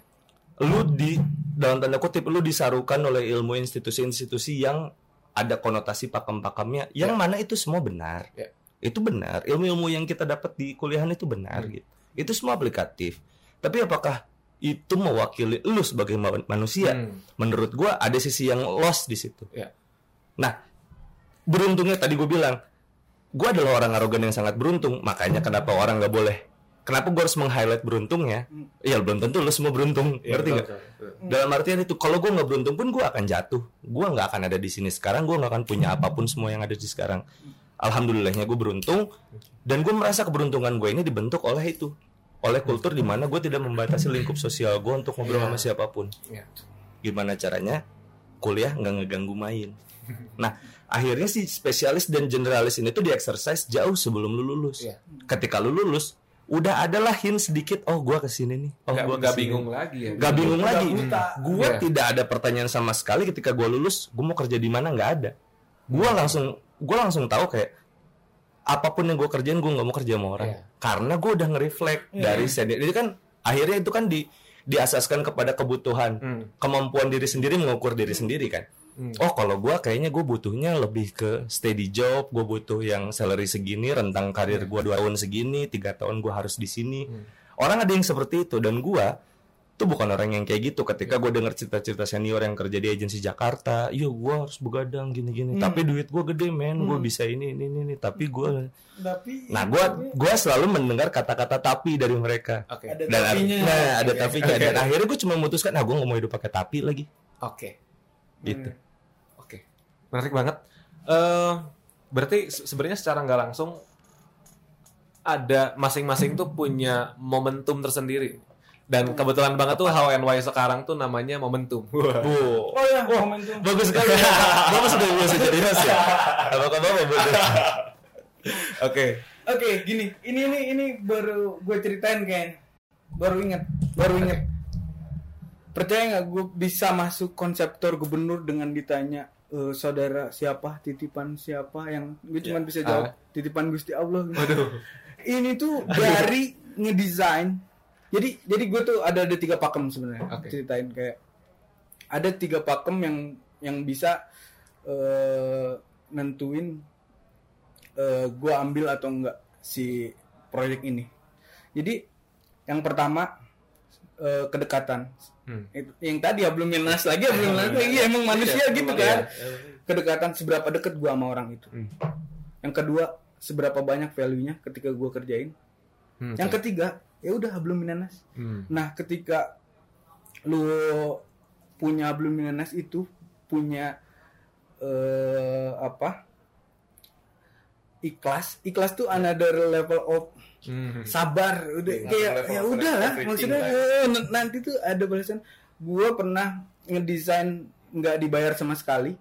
lu di dalam tanda kutip lu disarukan oleh ilmu institusi-institusi yang ada konotasi pakem-pakemnya yang mana itu semua benar Ya. itu benar ilmu-ilmu yang kita dapat di kuliahan itu benar Hmm. gitu itu semua aplikatif tapi apakah itu mewakili lu sebagai ma- manusia? Hmm. menurut gua ada sisi yang lost di situ. Ya. nah beruntungnya tadi gue bilang gua adalah orang arogan yang sangat beruntung. Makanya kenapa orang nggak boleh kenapa gue harus meng-highlight beruntungnya? Iya belum tentu lu semua beruntung. Iya, ngerti betul, nggak? betul, betul. dalam artian itu kalau gue nggak beruntung pun gue akan jatuh. Gue nggak akan ada di sini sekarang. Gue nggak akan punya apa pun semua yang ada di sekarang. Alhamdulillahnya gue beruntung. Dan gue merasa keberuntungan gue ini dibentuk oleh itu oleh kultur di mana gue tidak membatasi lingkup sosial gue untuk ngobrol sama siapa pun Ya. gimana caranya kuliah nggak ngeganggu main nah akhirnya si spesialis dan generalis ini tuh di exercise jauh sebelum lu lulus Iya. ketika lu lulus udah adalah hint sedikit oh gua ke sini nih oh Nggak, gua ke sini. bingung lagi ya. Gak bingung Udah lagi. buta. Gua Iya. tidak ada pertanyaan sama sekali ketika gua lulus, gua mau kerja di mana nggak ada. Gua langsung gua langsung tahu kayak apa pun yang gua kerjain gua nggak mau kerja sama orang. Iya. Karena gua udah nge-reflect dari senior. Jadi kan akhirnya itu kan di diasaskan kepada kebutuhan, Hmm. kemampuan diri sendiri mengukur diri sendiri kan. Hmm. Oh, kalau gua kayaknya gue butuhnya lebih ke steady job, gue butuh yang salary segini, rentang karir gua dua tahun segini, tiga tahun gua harus di sini. Orang ada yang seperti itu dan gua tuh bukan orang yang kayak gitu. Ketika gue denger cerita-cerita senior yang kerja di agensi Jakarta, iya gua harus begadang gini-gini. Tapi duit gua gede men, gue bisa ini ini ini. ini. Tapi gua, tapi nah gua gua selalu mendengar kata-kata tapi dari mereka. Oke. ada Dan tapinya nah ada Oke. tapinya. Dan akhirnya gue cuma memutuskan, nah gue nggak mau hidup pakai tapi lagi. Oke. Gitu. Oke. Menarik banget. Eh berarti se- sebenarnya secara nggak langsung ada masing-masing tuh punya momentum tersendiri. Dan kebetulan banget tuh HWNY sekarang tuh namanya momentum. Wah. Oh, oh ya momentum bagus sekali. Bapak sudah biasa jadi host ya. Apakah Bapak betul? Oke. Oke, gini, ini ini ini baru gue ceritain kayak baru inget, baru inget. Percaya nggak gue bisa masuk konseptor gubernur dengan ditanya "Eh, saudara siapa, titipan siapa yang gue cuma bisa jawab titipan Gusti Allah. Waduh. Ini tuh dari ngedesain. Jadi jadi gue tuh ada ada tiga pakem sebenarnya. Oke. Ceritain kayak ada tiga pakem yang yang bisa eh nentuin eh gue ambil atau enggak si proyek ini. Jadi yang pertama eh, kedekatan. Hmm. Yang tadi ya belum minus lagi ya belum minus lagi Iya, emang manusia gitu kan. Kedekatan seberapa deket gue sama orang itu. Hmm. Yang kedua seberapa banyak value-nya ketika gue kerjain. Hmm, Yang oke. ketiga ya udah belum minanas. Hmm. Nah ketika lu punya belum minanas itu punya eh apa? Ikhlas. Ikhlas tuh another level of Hmm. sabar. Udah Iya, kayak ya udah lah. maksudnya eh, n- nanti tuh ada balasan. Gue pernah ngedesain nggak dibayar sama sekali.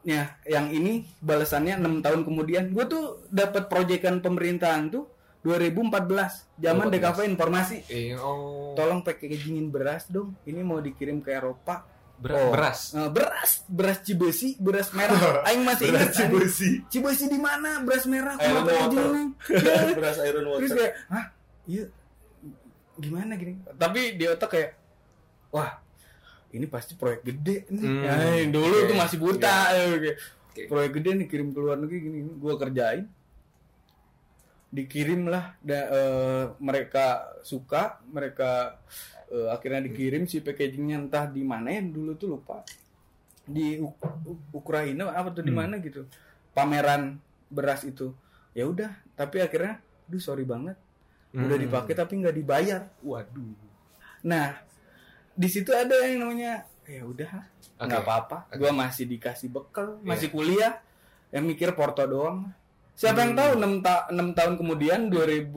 Ya yang ini balasannya enam tahun kemudian. Gue tuh dapat proyekan pemerintahan tuh 2014 zaman 2014. DKV informasi Iya, oh. tolong packagingin beras dong ini mau dikirim ke Eropa Ber- Oh. beras. Eh, beras beras Cibesi beras merah aing masih ingat Cibesi. Cibesi di mana beras merah Iron water. aja? Ya. Beras iron terus water. kayak hah iya gimana gini tapi di otak kayak wah ini pasti proyek gede nih Hmm, Ya, dulu oke. tuh masih buta kayak, Oke. proyek gede nih kirim ke luar negeri gini gua kerjain dikirim lah da- eh, mereka suka mereka eh, akhirnya dikirim si packagingnya entah di mana ya dulu tuh lupa. Di Ukraina apa tuh di mana gitu. Pameran beras itu. Ya udah tapi akhirnya aduh sorry banget. Udah Hmm. dipakai tapi nggak dibayar. Waduh. Nah di situ ada yang namanya ya udah nggak Oke. apa-apa. Gua masih dikasih bekal masih kuliah. Yang mikir porto doang siapa yang tahu 6, ta 6 tahun kemudian 2000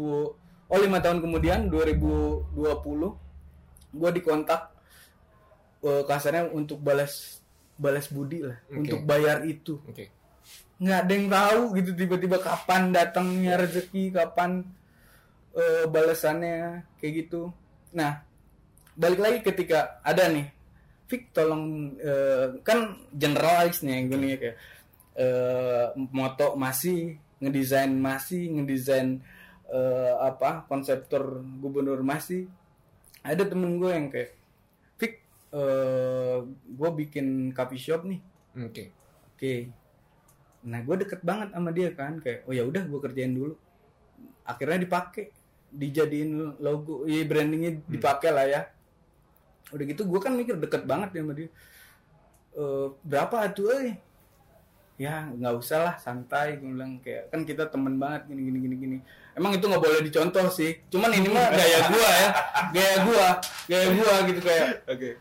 oh 5 tahun kemudian 2020 gua dikontak eh, kasarnya untuk balas balas budi lah Oke. untuk bayar itu Oke. nggak ada yang tahu gitu tiba-tiba kapan datangnya rezeki kapan eh, balasannya kayak gitu nah balik lagi ketika ada nih Fik tolong eh, kan generalis nih gue nih kayak eh, moto masih ngedesain masih ngedesain eh, apa konseptor gubernur masih ada temen gue yang kayak Fik eh, gue bikin coffee shop nih Oke. Oke. Nah, gue deket banget sama dia kan, kayak oh ya udah gue kerjain dulu. Akhirnya dipakai, dijadiin logo, iya brandingnya dipakai lah ya. Udah gitu gue kan mikir deket banget ya sama dia. Eh, berapa tuh eh? Ya nggak usah lah, santai. Gue bilang kayak kan kita temen banget gini gini gini gini. Emang itu nggak boleh dicontoh sih. Cuman ini mah gaya gua ya, gaya gua, gaya gua gitu kayak Oke.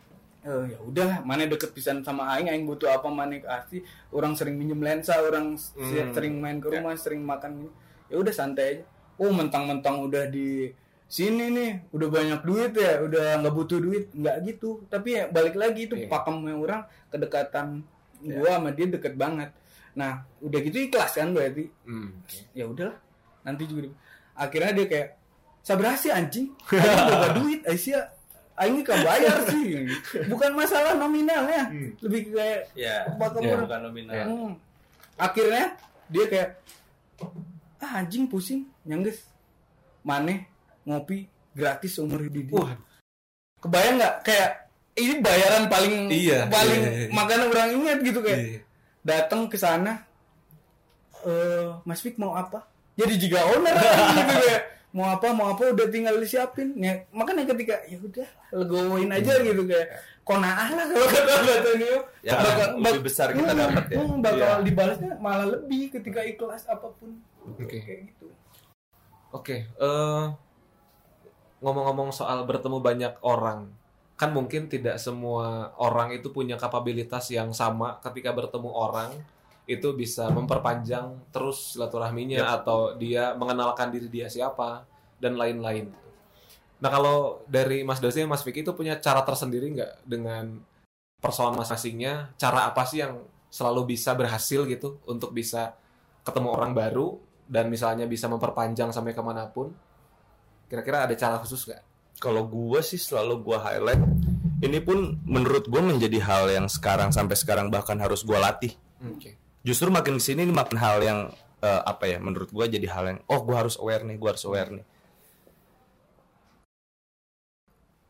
Eh, ya udah mana deket pisan sama aing aing butuh apa mana kasih orang sering minjem lensa orang Hmm. sering main ke rumah sering makan ya udah santai aja oh mentang-mentang udah di sini nih udah banyak duit ya udah nggak butuh duit nggak gitu tapi ya balik lagi itu Iya. pakemnya orang kedekatan gua sama dia deket banget nah udah gitu ikhlas kan berarti Hmm. ya udahlah nanti juga akhirnya dia kayak sabar sih anjing aing boga duit Aisyah aing kan bayar sih bukan masalah nominalnya lebih ke kayak Ya, murah. bukan nominal. hmm. akhirnya dia kayak ah anjing pusing nyangges maneh ngopi gratis seumur hidup dia. Wah. kebayang nggak kayak ini bayaran paling Iya, paling iya, iya. makanya orang ingat gitu kayak Iya. Datang ke sana eh Mas Fik mau apa? Jadi jika owner gitu kayak mau apa mau apa udah tinggal disiapin. Ya makanya ketika ya udah legoin aja gitu kayak. Konaah lah kalau kata katanya Ya, lebih besar kita Hmm, dapat ya. hmm, bakal Iya. dibalasnya malah lebih ketika ikhlas apa pun. Oke. kayak gitu. Oke, eh, ngomong-ngomong soal bertemu banyak orang, kan mungkin tidak semua orang itu punya kapabilitas yang sama ketika bertemu orang itu bisa memperpanjang terus silaturahminya atau dia mengenalkan diri dia siapa dan lain-lain. Nah kalau dari Mas Dosi dan Mas Vicky itu punya cara tersendiri nggak dengan persoalan masing-masingnya? Cara apa sih yang selalu bisa berhasil gitu untuk bisa ketemu orang baru dan misalnya bisa memperpanjang sampai ke mana pun? Kira-kira ada cara khusus nggak? Kalau gua sih selalu gua highlight. Ini pun menurut gua menjadi hal yang sekarang sampai sekarang bahkan harus gua latih. Oke. Justru makin ke sini ini makin hal yang eh, apa ya? Menurut gua jadi hal yang oh gua harus aware nih, gua harus aware nih.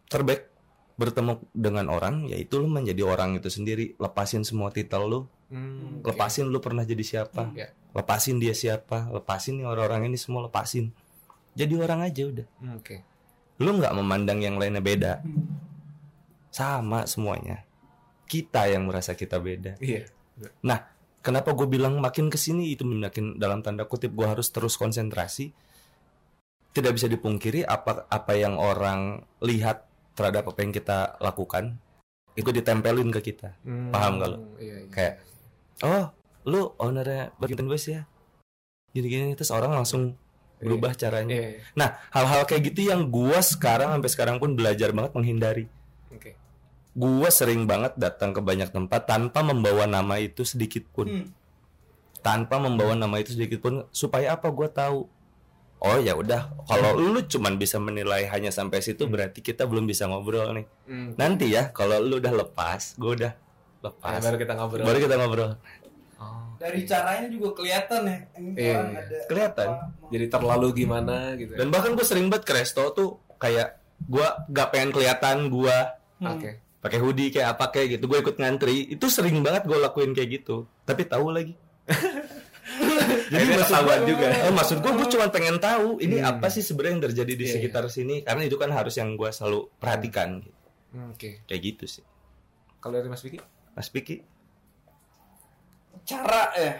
Terbaik bertemu dengan orang yaitu lu menjadi orang itu sendiri lepasin semua titel lu Hmm, oke. lepasin lu pernah jadi siapa Ya. lepasin dia siapa lepasin nih orang-orang ini semua lepasin jadi orang aja udah Hmm, Oke. Lu nggak memandang yang lainnya beda? Sama semuanya. Kita yang merasa kita beda. Iya. nah kenapa gue bilang makin ke sini itu makin dalam tanda kutip gue harus terus konsentrasi. Tidak bisa dipungkiri apa apa yang orang lihat terhadap apa yang kita lakukan itu ditempelin ke kita. Hmm, Paham nggak lu? Iya, iya. kayak oh lu ownernya Bargain Boys ya? Gini-gini terus orang langsung berubah caranya Iya, iya. Nah, hal-hal kayak gitu yang gua sekarang sampai sekarang pun belajar banget menghindari. Gua sering banget datang ke banyak tempat tanpa membawa nama itu sedikit pun. Hmm. Tanpa membawa nama itu sedikit pun supaya apa gua tahu. Oh ya udah, kalau lu cuman bisa menilai hanya sampai situ berarti kita belum bisa ngobrol nih. Hmm. Nanti ya kalau lu udah lepas, gua udah lepas. baru kita ngobrol. Baru kita ngobrol. Oh. Dari caranya juga kelihatan ya. Ini Iya, iya. ada Kelihatan. apa, Jadi terlalu gimana gitu. ya. Dan bahkan gue sering banget ke resto tuh kayak gua gak pengen kelihatan gua Hmm. Oke. pakai hoodie kayak apa kayak gitu. Gue ikut ngantri. Itu sering banget gue lakuin kayak gitu. Tapi tahu lagi. Jadi Akhirnya maksud ketahuan gua, juga. eh, maksud gue, gue cuma pengen tahu ini Hmm. apa sih sebenarnya yang terjadi di Iya, sekitar sini. Karena itu kan harus yang gue selalu perhatikan. gitu. Hmm, Oke. Kayak gitu sih. Kalau dari Mas Vicky? Mas Piki, cara ya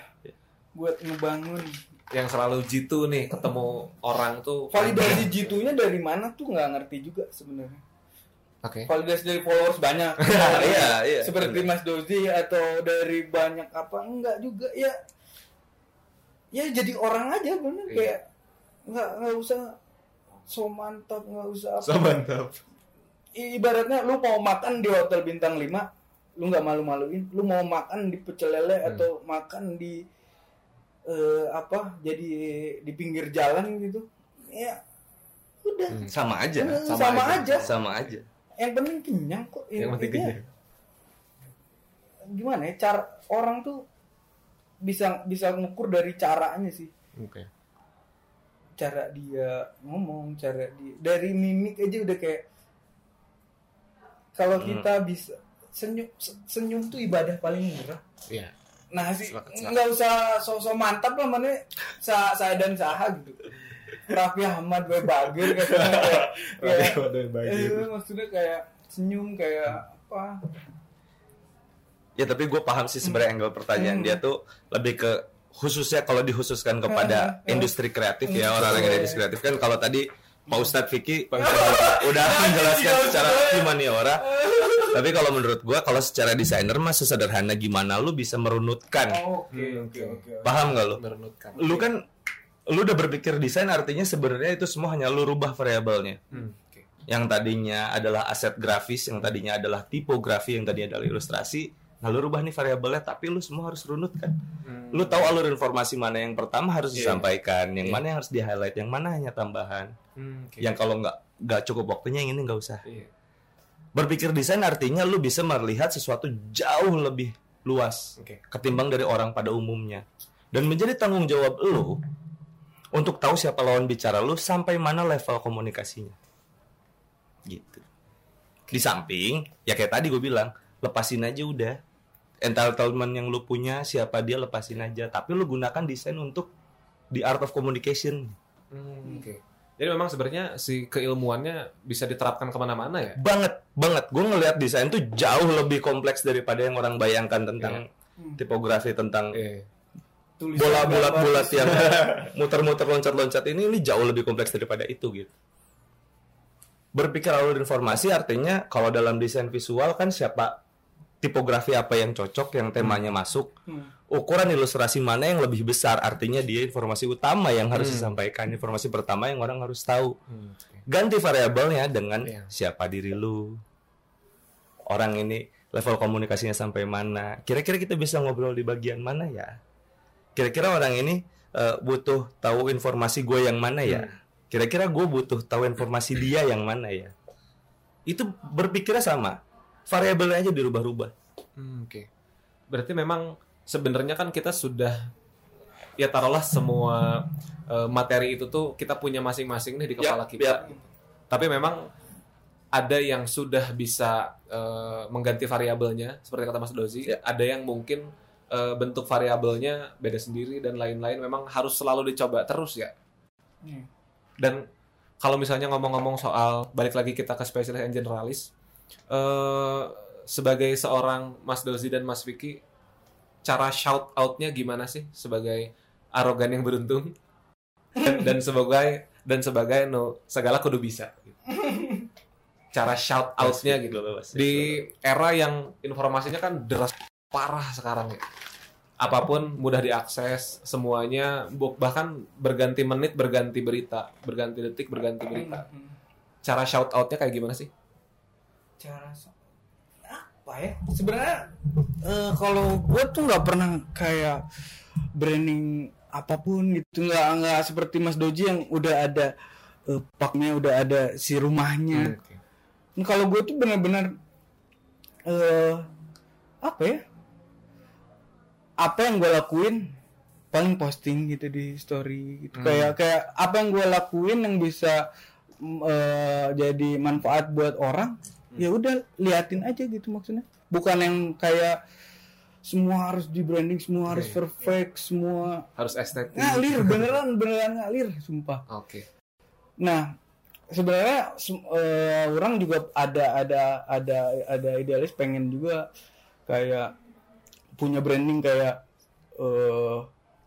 buat ngebangun yang selalu jitu nih ketemu orang tuh validasi jitunya dari mana tuh nggak ngerti juga sebenarnya Oke. validasi dari followers banyak Iya, iya. seperti Mas Dozi atau dari banyak apa enggak juga ya ya jadi orang aja bener Iya. kayak nggak nggak usah so mantap nggak usah apa mantap. I- ibaratnya lu mau makan di hotel bintang 5 lu nggak malu-maluin lu mau makan di pecel lele Hmm. atau makan di eh, apa jadi di pinggir jalan gitu ya udah Hmm. sama aja. Eh, sama sama, aja. aja. Sama aja. yang penting kenyang kok Yang penting kenyang. gimana ya cara orang tuh bisa bisa ngukur dari caranya sih Oke. cara dia ngomong cara dia dari mimik aja udah kayak kalau Hmm. kita bisa senyum se- senyum tuh ibadah paling murah Iya. nah sih nggak usah sosok mantap lah mana sa saya dan saha gitu Raffi Ahmad gue bagir katanya kayak, eh, maksudnya kayak senyum kayak apa Ya tapi gue paham sih sebenarnya angle pertanyaan Hmm. dia tuh lebih ke khususnya kalau dikhususkan kepada Hmm. industri kreatif ya Hmm. orang-orang yang Iya. industri kreatif kan kalau tadi Pak Ustadz Vicky udah menjelaskan secara humaniora tapi kalau menurut gue kalau secara desainer mah sesederhana gimana lu bisa merunutkan oh, oke Hmm, oke oke. oke paham gak lu Merenutkan. lu kan lu udah berpikir desain artinya sebenarnya itu semua hanya lu rubah variabelnya Hmm, Oke. yang tadinya adalah aset grafis, yang tadinya adalah tipografi, yang tadinya adalah ilustrasi. Nah, lu rubah nih variabelnya, tapi lu semua harus runut kan. Hmm. Lu tahu alur informasi mana yang pertama harus Iya. disampaikan, yang Iya. mana yang harus di highlight, yang mana hanya tambahan. Hmm, oke. Yang kalau nggak nggak cukup waktunya yang ini nggak usah. Iya. Berpikir desain artinya lu bisa melihat sesuatu jauh lebih luas Oke. ketimbang dari orang pada umumnya. Dan menjadi tanggung jawab lu untuk tahu siapa lawan bicara lu sampai mana level komunikasinya. Gitu. Di samping, ya kayak tadi gue bilang, lepasin aja udah. Entitlement yang lu punya, siapa dia lepasin aja. Tapi lu gunakan desain untuk the art of communication. Hmm, Oke. Jadi memang sebenarnya si keilmuannya bisa diterapkan ke mana-mana ya? Banget, banget. Gue ngelihat desain tuh jauh lebih kompleks daripada yang orang bayangkan tentang tipografi, tentang. Tulisan bola gambar. bulat-bulat yang muter-muter loncat-loncat ini ini jauh lebih kompleks daripada itu gitu. Berpikir alur informasi artinya kalau dalam desain visual kan siapa tipografi apa yang cocok, yang temanya masuk, Hmm. ukuran ilustrasi mana yang lebih besar, artinya dia informasi utama yang harus Hmm. disampaikan, informasi pertama yang orang harus tahu. Hmm. Ganti variabelnya dengan Iya. siapa diri lu. Orang ini level komunikasinya sampai mana. Kira-kira kita bisa ngobrol di bagian mana ya? Kira-kira orang ini eh, butuh tahu informasi gue yang mana ya? Hmm. Kira-kira gue butuh tahu informasi dia yang mana ya? Itu berpikirnya sama. Variabelnya aja dirubah-rubah. Hmm, Oke. Berarti memang sebenarnya kan kita sudah ya taruhlah semua eh, materi itu tuh kita punya masing-masing nih di kepala Yap, kita. yap. Tapi memang ada yang sudah bisa eh, mengganti variabelnya seperti kata Mas Dozi, Ya. ada yang mungkin eh, bentuk variabelnya beda sendiri dan lain-lain memang harus selalu dicoba terus ya. Hmm. Dan kalau misalnya ngomong-ngomong soal balik lagi kita ke spesialis and generalis, eh, sebagai seorang Mas Dozi dan Mas Vicky, cara shout outnya gimana sih sebagai arogan yang beruntung dan, sebagai dan sebagai no segala kudu bisa. gitu. Cara shout outnya gitu di era yang informasinya kan deras parah sekarang ya. Apa pun mudah diakses, semuanya bahkan berganti menit berganti berita, berganti detik berganti berita. Hmm. Cara shout outnya kayak gimana sih? Cara apa ya? Sebenarnya eh, kalau gue tuh nggak pernah kayak branding apa pun gitu. Nggak nggak seperti Mas Doji yang udah ada eh, paknya udah ada si rumahnya. Oke. Nah, kalau gue tuh benar-benar eh apa ya? Apa yang gue lakuin paling posting gitu di story gitu. Kayak kayak apa yang gue lakuin yang bisa eh, jadi manfaat buat orang ya udah liatin aja gitu maksudnya bukan yang kayak semua harus di branding semua harus perfect semua Harus estetik. ngalir beneran beneran ngalir sumpah Oke. Nah, sebenarnya eh, orang juga ada ada ada ada idealis pengen juga kayak punya branding kayak eh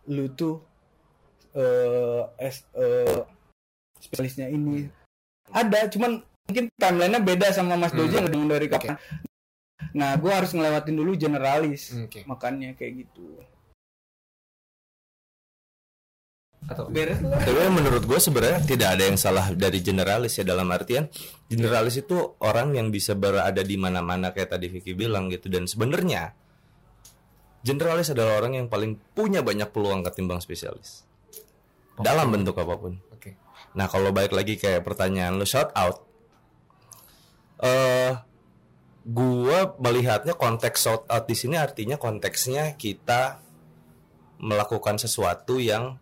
lu tuh eh es eh, spesialisnya ini ada cuman mungkin timelinenya beda sama Mas Doji yang udah dari kapan. Nah, gue harus ngelewatin dulu generalis, Oke. makanya kayak gitu. Atau Beres lah. Tapi menurut gue sebenarnya tidak ada yang salah dari generalis ya dalam artian generalis itu orang yang bisa berada di mana-mana kayak tadi Vicky bilang gitu dan sebenarnya generalis adalah orang yang paling punya banyak peluang ketimbang spesialis dalam bentuk apa pun. Oke. Nah kalau balik lagi kayak pertanyaan lu shout out, eh gua melihatnya konteks shout out di sini artinya konteksnya kita melakukan sesuatu yang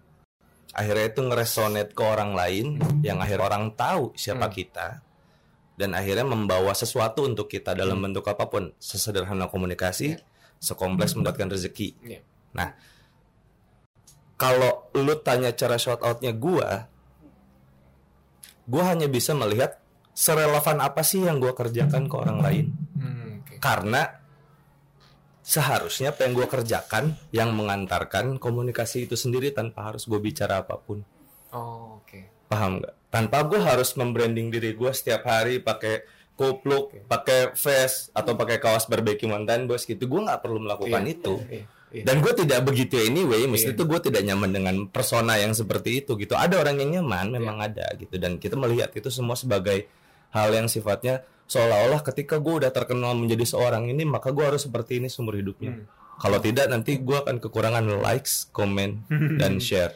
akhirnya itu ngeresonate ke orang lain, yang akhirnya orang tahu siapa kita dan akhirnya membawa sesuatu untuk kita dalam bentuk apa pun, sesederhana komunikasi, sekompleks mendapatkan rezeki. Iya. Nah, kalau lu tanya cara shout outnya gua, gua hanya bisa melihat serelevan apa sih yang gua kerjakan ke orang lain. Hmm, oke. Karena seharusnya apa yang gua kerjakan yang mengantarkan komunikasi itu sendiri tanpa harus gue bicara apa pun. Oh, oke. Paham nggak? Tanpa gue harus membranding diri gue setiap hari pakai kupluk, pakai vest atau pakai kaos barbecue mantan bos gitu. Gue nggak perlu melakukan Iya. itu. Iya, iya. Dan gue tidak begitu anyway, mesti Iya. itu gue tidak nyaman dengan persona yang seperti itu gitu. Ada orang yang nyaman, memang ada gitu. Dan kita melihat itu semua sebagai hal yang sifatnya seolah-olah ketika gue udah terkenal menjadi seorang ini, maka gue harus seperti ini seumur hidupnya. Kalau tidak nanti gue akan kekurangan likes, komen, dan share.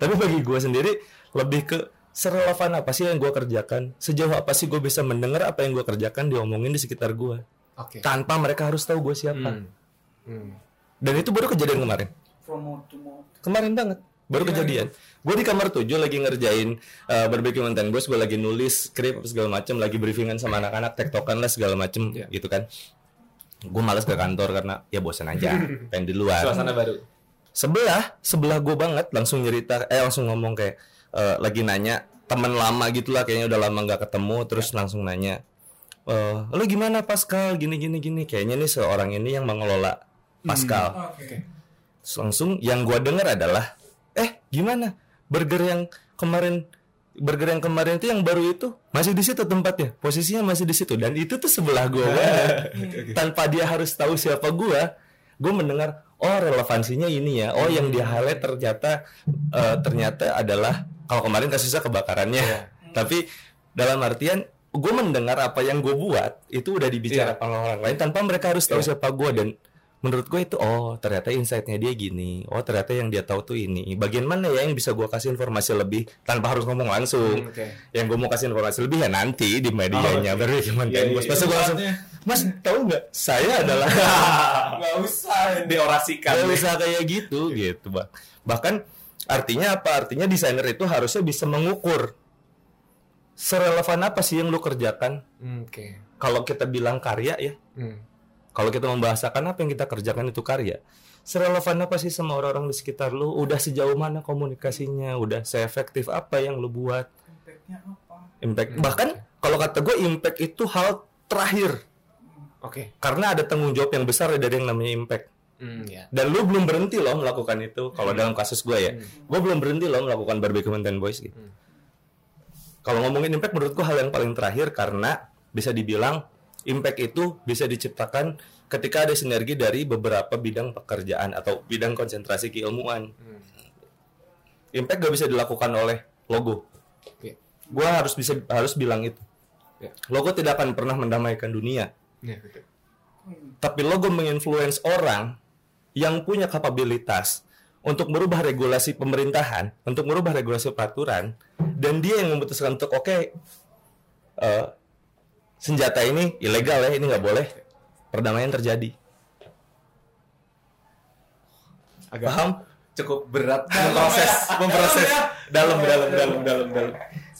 Tapi bagi gue sendiri lebih ke serelevan apa sih yang gue kerjakan, sejauh apa sih gue bisa mendengar apa yang gue kerjakan diomongin di sekitar gue, Oke. tanpa mereka harus tahu gue siapa. Hmm. Hmm. Dan itu baru kejadian kemarin. From to. Kemarin banget. Baru kejadian. Gue di kamar 7 lagi ngerjain uh, barbecue mantan bos, gue lagi nulis skrip segala macem, lagi briefingan sama anak-anak, tektokan lah segala macem Iya. gitu kan. Gue males ke kantor karena ya bosan aja, pengen di luar. Suasana baru. Sebelah, sebelah gue banget langsung nyerita, eh langsung ngomong kayak eh, lagi nanya teman lama gitulah kayaknya udah lama nggak ketemu, terus langsung nanya, eh lo gimana Pascal, gini gini gini, kayaknya nih seorang ini yang mengelola Pascal. Oke. Terus langsung yang gua dengar adalah eh gimana burger yang kemarin burger yang kemarin itu yang baru itu masih di situ tempatnya. Posisinya masih di situ. Dan itu tuh sebelah gua. Banget. tanpa dia harus tahu siapa gua gue mendengar oh relevansinya ini ya. Oh yang dia highlight ternyata eh, ternyata adalah kalau kemarin kasusnya kebakarannya. Tapi dalam artian gue mendengar apa yang gue buat itu udah dibicarakan oleh orang lain tanpa mereka harus tahu siapa gue dan menurut gue itu oh ternyata insightnya dia gini oh ternyata yang dia tahu tuh ini bagian mana ya yang bisa gue kasih informasi lebih tanpa harus ngomong langsung Hmm, oke. yang gue mau kasih informasi lebih ya nanti di medianya baru cuman Iya, iya, bos iya. gue langsung Tempatnya. mas tahu nggak saya adalah Gak usah. Diorasikan. Gak bisa kayak gitu gitu bang bahkan artinya apa artinya desainer itu harusnya bisa mengukur serelevan apa sih yang lu kerjakan Hmm, Oke. kalau kita bilang karya ya Hmm. Kalau kita membahasakan apa yang kita kerjakan itu karya serelevan apa sih sama orang-orang di sekitar lu? Udah sejauh mana komunikasinya? Udah seefektif apa yang lu buat? Impactnya apa? impact bahkan kalau kata gue impact itu hal terakhir. Oke. karena ada tanggung jawab yang besar dari yang namanya impact. Hmm, ya. dan lu belum berhenti loh melakukan itu kalau dalam kasus gue ya. Gue belum berhenti loh melakukan barbecue Mountain boys gitu. Kalau ngomongin impact menurut gue hal yang paling terakhir karena bisa dibilang impact itu bisa diciptakan ketika ada sinergi dari beberapa bidang pekerjaan atau bidang konsentrasi keilmuan impact gak bisa dilakukan oleh logo gue harus bisa harus bilang itu Ya. Logo tidak akan pernah mendamaikan dunia. Betul. Tapi logo menginfluence orang yang punya kapabilitas untuk merubah regulasi pemerintahan, untuk merubah regulasi peraturan, dan dia yang memutuskan untuk oke eh, senjata ini ilegal ya, ini nggak boleh, perdamaian terjadi. Agak Paham? cukup berat memproses memproses dalam dalam dalam dalam dalam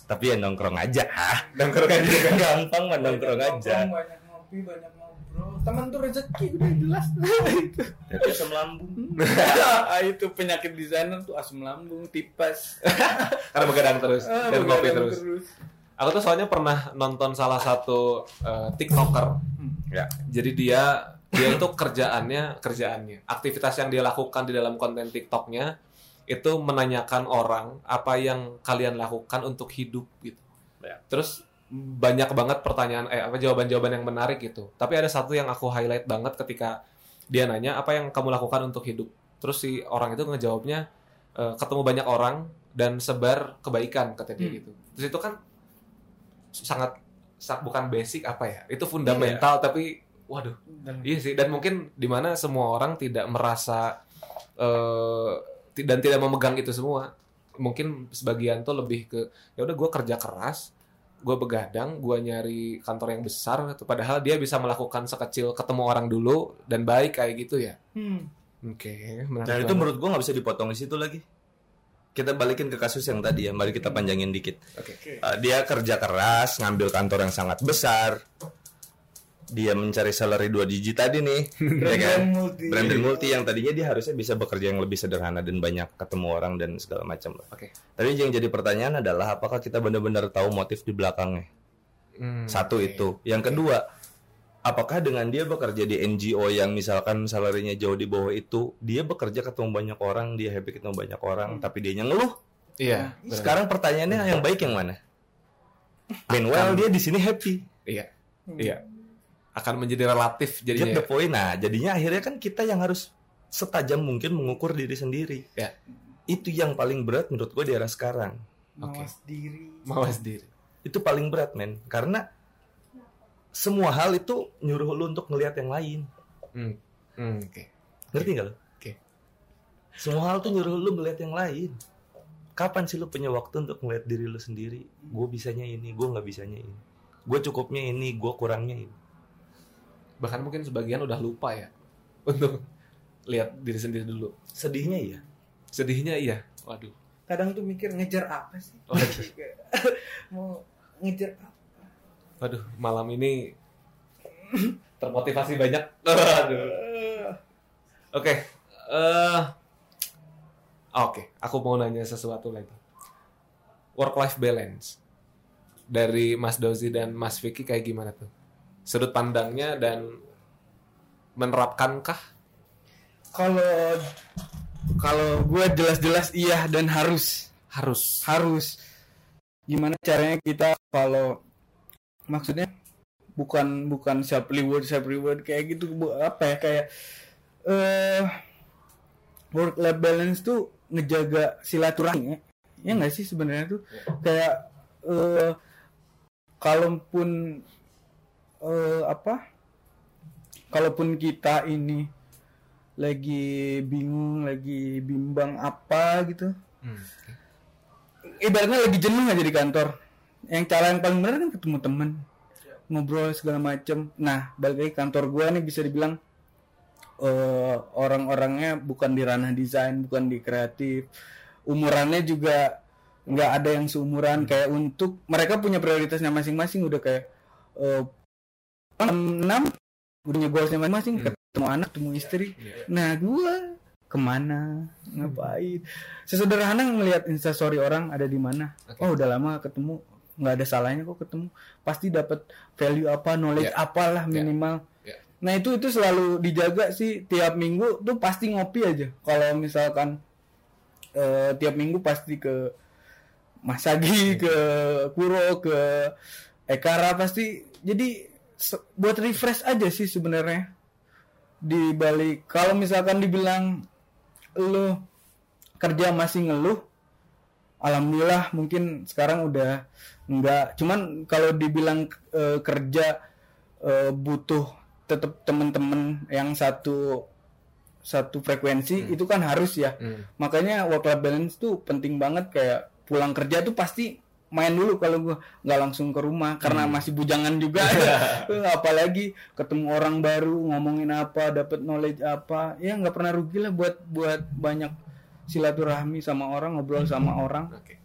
Tapi ya nongkrong aja. nongkrong aja kan Gampang mah nongkrong aja. banyak ngopi banyak ngobrol teman tuh rezeki udah jelas Tapi asam lambung. ah, itu penyakit di sana tuh asam lambung tipes karena begadang terus Ah, dan ngopi begadang terus. Aku tuh soalnya pernah nonton salah satu eh, tiktoker Ya. jadi dia dia itu kerjaannya kerjaannya aktivitas yang dia lakukan di dalam konten tiktoknya itu menanyakan orang apa yang kalian lakukan untuk hidup gitu Ya. terus banyak banget pertanyaan eh apa jawaban-jawaban yang menarik gitu tapi ada satu yang aku highlight banget ketika dia nanya apa yang kamu lakukan untuk hidup terus si orang itu ngejawabnya eh, ketemu banyak orang dan sebar kebaikan kata dia Hmm. gitu terus itu kan sangat sa- bukan basic apa ya itu fundamental tapi waduh Iya sih, dan mungkin di mana semua orang tidak merasa ti- dan tidak memegang itu semua. Mungkin sebagian tuh lebih ke ya udah gue kerja keras, gue begadang, gue nyari kantor yang besar, gitu. padahal dia bisa melakukan sekecil ketemu orang dulu dan baik kayak gitu ya. hmm. Oke, menarik Dan itu banget. menurut gua nggak bisa dipotong di situ lagi. Kita balikin ke kasus yang tadi ya, mari kita panjangin dikit. Oke. Uh, dia kerja keras, ngambil kantor yang sangat besar. Dia mencari salary 2 digit tadi nih, ya kan? Brand multi. Multi yang tadinya dia harusnya bisa bekerja yang lebih sederhana dan banyak ketemu orang dan segala macam lah. Oke. Tapi yang jadi pertanyaan adalah apakah kita benar-benar tahu motif di belakangnya? Hmm, Satu oke. itu. Yang kedua, apakah dengan dia bekerja di NGO yang misalkan salarinya jauh di bawah itu, dia bekerja ketemu banyak orang, dia happy ketemu banyak orang, tapi dia ngeluh? Iya. benar. Sekarang pertanyaannya yang baik yang mana? Meanwhile dia di sini happy. Iya. Iya. Akan menjadi relatif Get jadinya. the point. Nah, jadinya akhirnya kan kita yang harus setajam mungkin mengukur diri sendiri. Ya. Itu yang paling berat menurut gue di era sekarang. Oke. mawas diri Mawas diri. Itu paling berat, men. Karena semua hal itu nyuruh lu untuk ngelihat yang lain. Hmm. Hmm, Oke. Ngerti gak lo? Oke. Semua hal tuh nyuruh lu ngeliat yang lain. Kapan sih lu punya waktu untuk ngeliat diri lu sendiri? Gue bisanya ini, gue nggak bisanya ini. Gue cukupnya ini, gue kurangnya ini. Bahkan mungkin sebagian udah lupa ya untuk lihat diri sendiri dulu. Sedihnya ya. Sedihnya iya. Waduh. kadang tuh mikir ngejar apa sih Waduh. mau ngejar apa Waduh, malam ini termotivasi banyak. Aduh. Oke. eh Oke, aku mau nanya sesuatu lagi. Work life balance dari Mas Dozi dan Mas Vicky kayak gimana tuh? Sudut pandangnya dan menerapkankah? kalau kalau gue jelas-jelas iya dan harus Harus. harus gimana caranya kita kalau maksudnya bukan bukan self reward self reward kayak gitu apa ya kayak eh work life balance tuh ngejaga silaturahmi ya. Ya nggak sih sebenarnya tuh? Kayak eh kalaupun eh apa kalaupun kita ini lagi bingung lagi bimbang apa gitu. Hmm. ibaratnya lagi jenuh aja di kantor yang cara yang paling benar kan ketemu temen ngobrol segala macem. Nah balik lagi kantor gua nih bisa dibilang eh, orang-orangnya bukan di ranah desain bukan di kreatif. Umurannya juga nggak ada yang seumuran. Kayak untuk mereka punya prioritasnya masing-masing. Udah kayak eh, enam punya goalsnya masing-masing. Ketemu anak ketemu istri. nah gua ke mana? Ngapain? Sesederhana ngelihat instastory orang ada di mana. Oke. oh udah lama ketemu nggak ada salahnya kok ketemu. Pasti dapat value apa knowledge Ya. apalah minimal. Ya. nah itu itu selalu dijaga sih tiap minggu tuh pasti ngopi aja. Kalau misalkan eh, tiap minggu pasti ke Mas Agi ke Kuro ke Ekara pasti. Jadi buat refresh aja sih sebenarnya. Di balik kalau misalkan dibilang lu kerja masih ngeluh alhamdulillah mungkin sekarang udah enggak. Cuman kalau dibilang eh, kerja eh, butuh tetap temen-temen yang satu satu frekuensi itu kan harus ya. Hmm. makanya work life balance tuh penting banget. Kayak pulang kerja tuh pasti main dulu kalau gua. Nggak langsung ke rumah karena masih bujangan juga. Apalagi ketemu orang baru ngomongin apa dapat knowledge apa. Ya nggak pernah rugi lah buat buat banyak silaturahmi sama orang ngobrol sama orang Oke.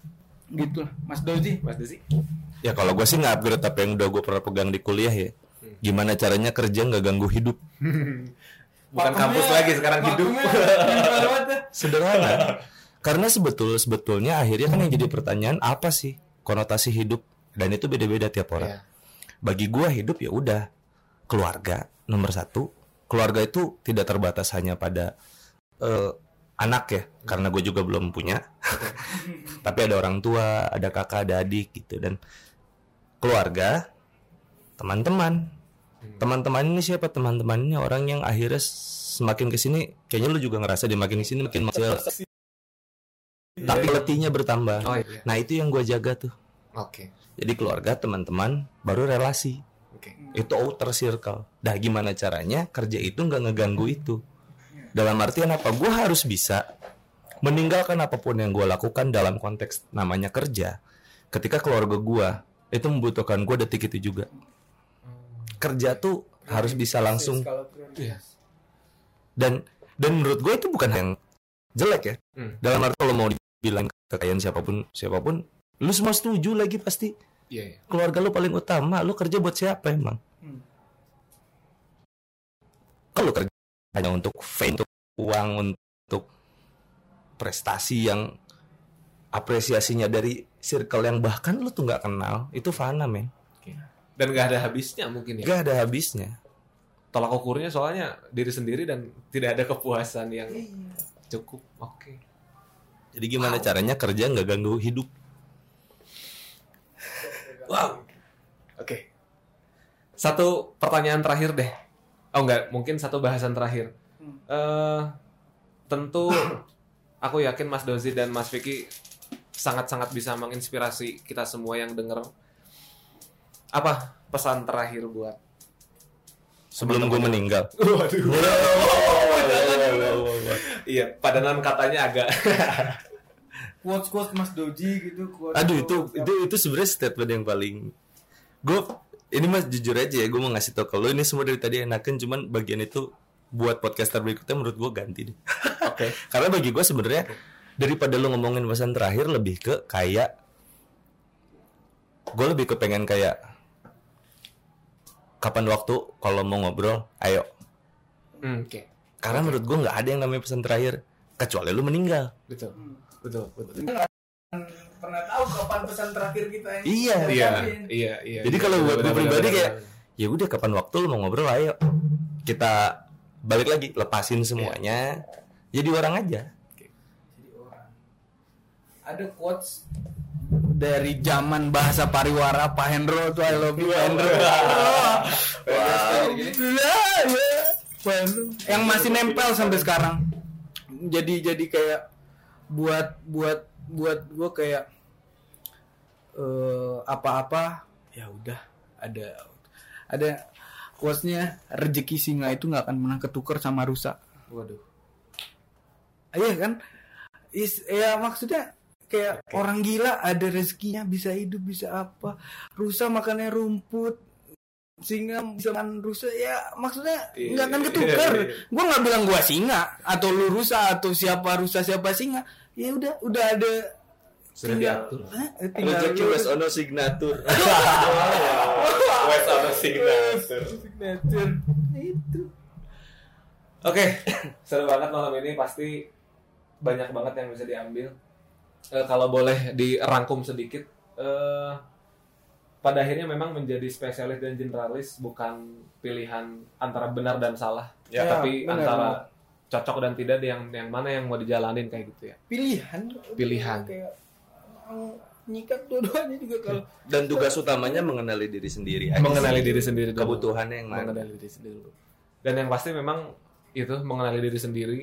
gitu Mas Dozi Mas Desi. Ya kalau gue sih nggak upgrade apa yang udah gue pernah pegang di kuliah ya. Gimana caranya kerja nggak ganggu hidup? Bukan kampus lagi sekarang hidup. Sederhana. Karena sebetul sebetulnya akhirnya kan yang jadi pertanyaan apa sih konotasi hidup dan itu beda-beda tiap orang. Iya. Bagi gua hidup ya udah keluarga nomor satu. Keluarga itu tidak terbatas hanya pada eh, anak ya, karena gue juga belum punya. Tapi ada orang tua, ada kakak, ada adik gitu dan keluarga, teman-teman. Teman-teman ini siapa? Teman-teman ini orang yang akhirnya semakin ke sini, kayaknya lu juga ngerasa dia makin ke sini makin kecil. Tapi letihnya bertambah. Oh iya. Nah itu yang gue jaga tuh. Oke. Jadi keluarga, teman-teman, baru relasi. Oke. Itu outer circle. Nah gimana caranya kerja itu nggak ngeganggu itu? Dalam artian apa? Gue harus bisa meninggalkan apa pun yang gue lakukan dalam konteks namanya kerja. Ketika keluarga gue itu membutuhkan gue detik itu juga. Kerja tuh harus bisa langsung Iya. dan dan menurut gue itu bukan yang jelek ya. Hmm. Dalam arti kalau mau dibilang kekayaan siapa pun siapa pun, lu semua setuju lagi pasti Iya, iya. keluarga lu paling utama lu kerja buat siapa emang Hmm. kalau kerja hanya untuk fame untuk uang untuk prestasi yang apresiasinya dari circle yang bahkan lu tuh nggak kenal itu fana men. Dan nggak ada habisnya mungkin ya. gak ada habisnya Tolak ukurnya soalnya diri sendiri dan tidak ada kepuasan yang cukup. Oke. jadi gimana caranya kerja nggak ganggu hidup Wow. Oke. Satu pertanyaan terakhir deh. Oh enggak, mungkin satu bahasan terakhir. Eh tentu aku yakin Mas Dozi dan Mas Vicky sangat-sangat bisa menginspirasi kita semua yang denger. Apa pesan terakhir buat sebelum gue meninggal Waduh. Iya, padanan katanya agak quotes quotes Mas Doji gitu quotes aduh itu itu itu sebenarnya statement yang paling gue ini mas jujur aja ya gue mau ngasih tau ke lo ini semua dari tadi enakan cuman bagian itu buat podcaster berikutnya menurut gue ganti deh Oke. karena bagi gue sebenarnya daripada lo ngomongin pesan terakhir lebih ke kayak gue lebih ke pengen kayak kapan waktu kalau mau ngobrol ayo Hmm, Oke. karena menurut gue nggak ada yang namanya pesan terakhir kecuali lu meninggal Betul. Betul, betul. Pernah tahu kapan pesan terakhir kita ini Iya. Iya, iya, iya. Jadi kalau buat gue pribadi kayak ya udah kapan waktu lu mau ngobrol ayo kita balik lagi lepasin semuanya jadi orang aja. Jadi orang. ada quotes dari zaman bahasa pariwara Pak Hendro tuh I love you Pak Hendro Wow. Pak Hendro. yang masih nempel sampai sekarang jadi jadi kayak buat buat buat gue kayak eh, apa-apa ya udah. Ada ada quotesnya rezeki singa itu nggak akan pernah ketukar sama rusa Waduh. Iya kan? Is, ya maksudnya kayak orang gila ada rezekinya bisa hidup bisa apa. Rusa makannya rumput. Singa bisa makan rusa ya maksudnya Iya, nggak akan iya, ketukar. iya. gua nggak bilang gua singa atau lu rusa atau siapa rusa siapa singa ya udah udah ada Sudah diatur. Eh, tinggal lu- ono signatur. Wes ono signature. signature itu Oke, seru banget malam ini pasti banyak banget yang bisa diambil. Eh, kalau boleh dirangkum sedikit, eh, pada akhirnya memang menjadi spesialis dan generalis bukan pilihan antara benar dan salah, Ya, tapi benar, antara cocok dan tidak yang yang mana yang mau dijalanin kayak gitu ya. pilihan Pilihan. kayak mau nyikat dua-duanya juga kalau Dan tugas utamanya mengenali diri sendiri. aja Mengenali sih. diri sendiri dulu. kebutuhannya yang mana. mengenali diri sendiri dulu. Dan yang pasti memang itu mengenali diri sendiri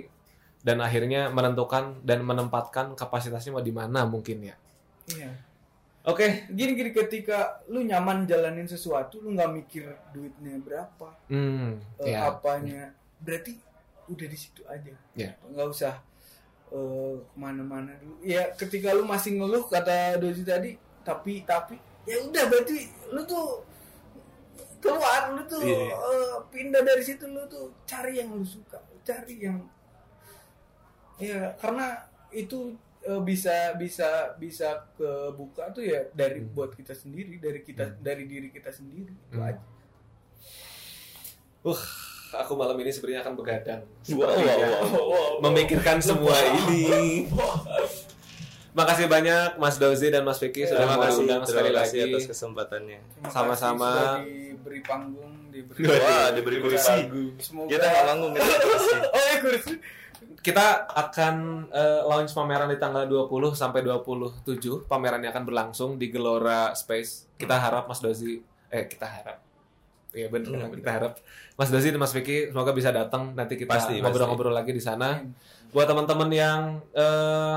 dan akhirnya menentukan dan menempatkan kapasitasnya mau di mana mungkin ya. Iya. Oke. Gini gini ketika lu nyaman jalanin sesuatu, lu nggak mikir duitnya berapa, Hmm, ya. apanya, berarti udah di situ aja. Ya. Nggak usah eh, ke mana-mana dulu. Ya ketika lu masih ngeluh kata Doji tadi, tapi tapi ya udah berarti lu tuh keluar lu tuh Iya. eh, pindah dari situ lu tuh cari yang lu suka, cari yang ya karena itu eh, bisa bisa bisa kebuka tuh ya dari Hmm. buat kita sendiri, dari kita dari diri kita sendiri itu Hmm. aja. Uh, aku malam ini sebenarnya akan begadang. Wow, Sepertinya. wow, wow, Memikirkan semua ini. Makasih banyak Mas Dozi dan Mas Vicky sudah mau terima sekali kasih lagi. atas kesempatannya. Sama-sama. diberi panggung, diberi Wah, diberi kursi. Semoga Kita nggak manggung kita kursi. Oh, ya kursi. Kita akan eh, launch pameran di tanggal 20 sampai 27. Pamerannya akan berlangsung di Gelora Space. Kita harap Mas Dozi eh kita harap Iya benar, Hmm, kita harap Mas Dozi dan Mas Vicky semoga bisa datang. Nanti kita ngobrol-ngobrol lagi di sana. Buat teman-teman yang eh,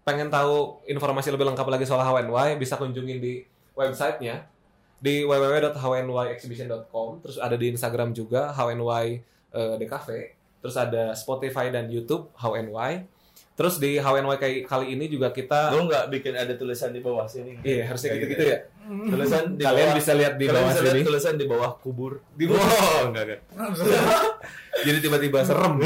pengen tahu informasi lebih lengkap lagi soal HWNY bisa kunjungin di websitenya. Di www.hwnyexhibition.com terus ada di Instagram juga HWNY eh, DKV terus ada Spotify dan YouTube HWNY terus di HWNY kayak kali ini juga kita Lu nggak bikin ada tulisan di bawah sini? iya harusnya Kayak gitu-gitu ya Tulisan di kalian bawah. bisa lihat di bawah sini tulisan di bawah kubur. Di bawah. Oh, enggak enggak. jadi tiba-tiba serem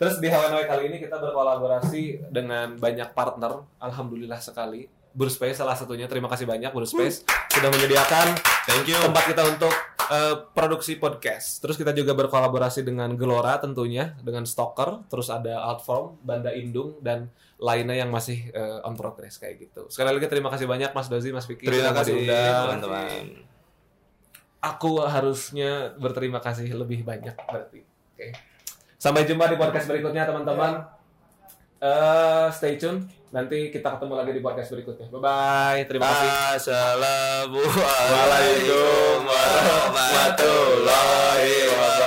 Terus di HWNY kali ini kita berkolaborasi dengan banyak partner, alhamdulillah sekali. Burspace salah satunya. Terima kasih banyak Burspace sudah menyediakan Thank you. tempat kita untuk eh, produksi podcast. Terus kita juga berkolaborasi dengan Gelora tentunya, dengan Stalker, terus ada Outform, Banda Indung dan lainnya yang masih eh, on progress kayak gitu. Sekali lagi terima kasih banyak Mas Dozi, Mas Vicky. Terima kasih teman-teman. Aku harusnya berterima kasih lebih banyak berarti. Oke. Sampai jumpa di podcast berikutnya teman-teman uh, stay tune. Nanti kita ketemu lagi di podcast berikutnya. Bye bye. Terima kasih. Assalamualaikum warahmatullahi wabarakatuh.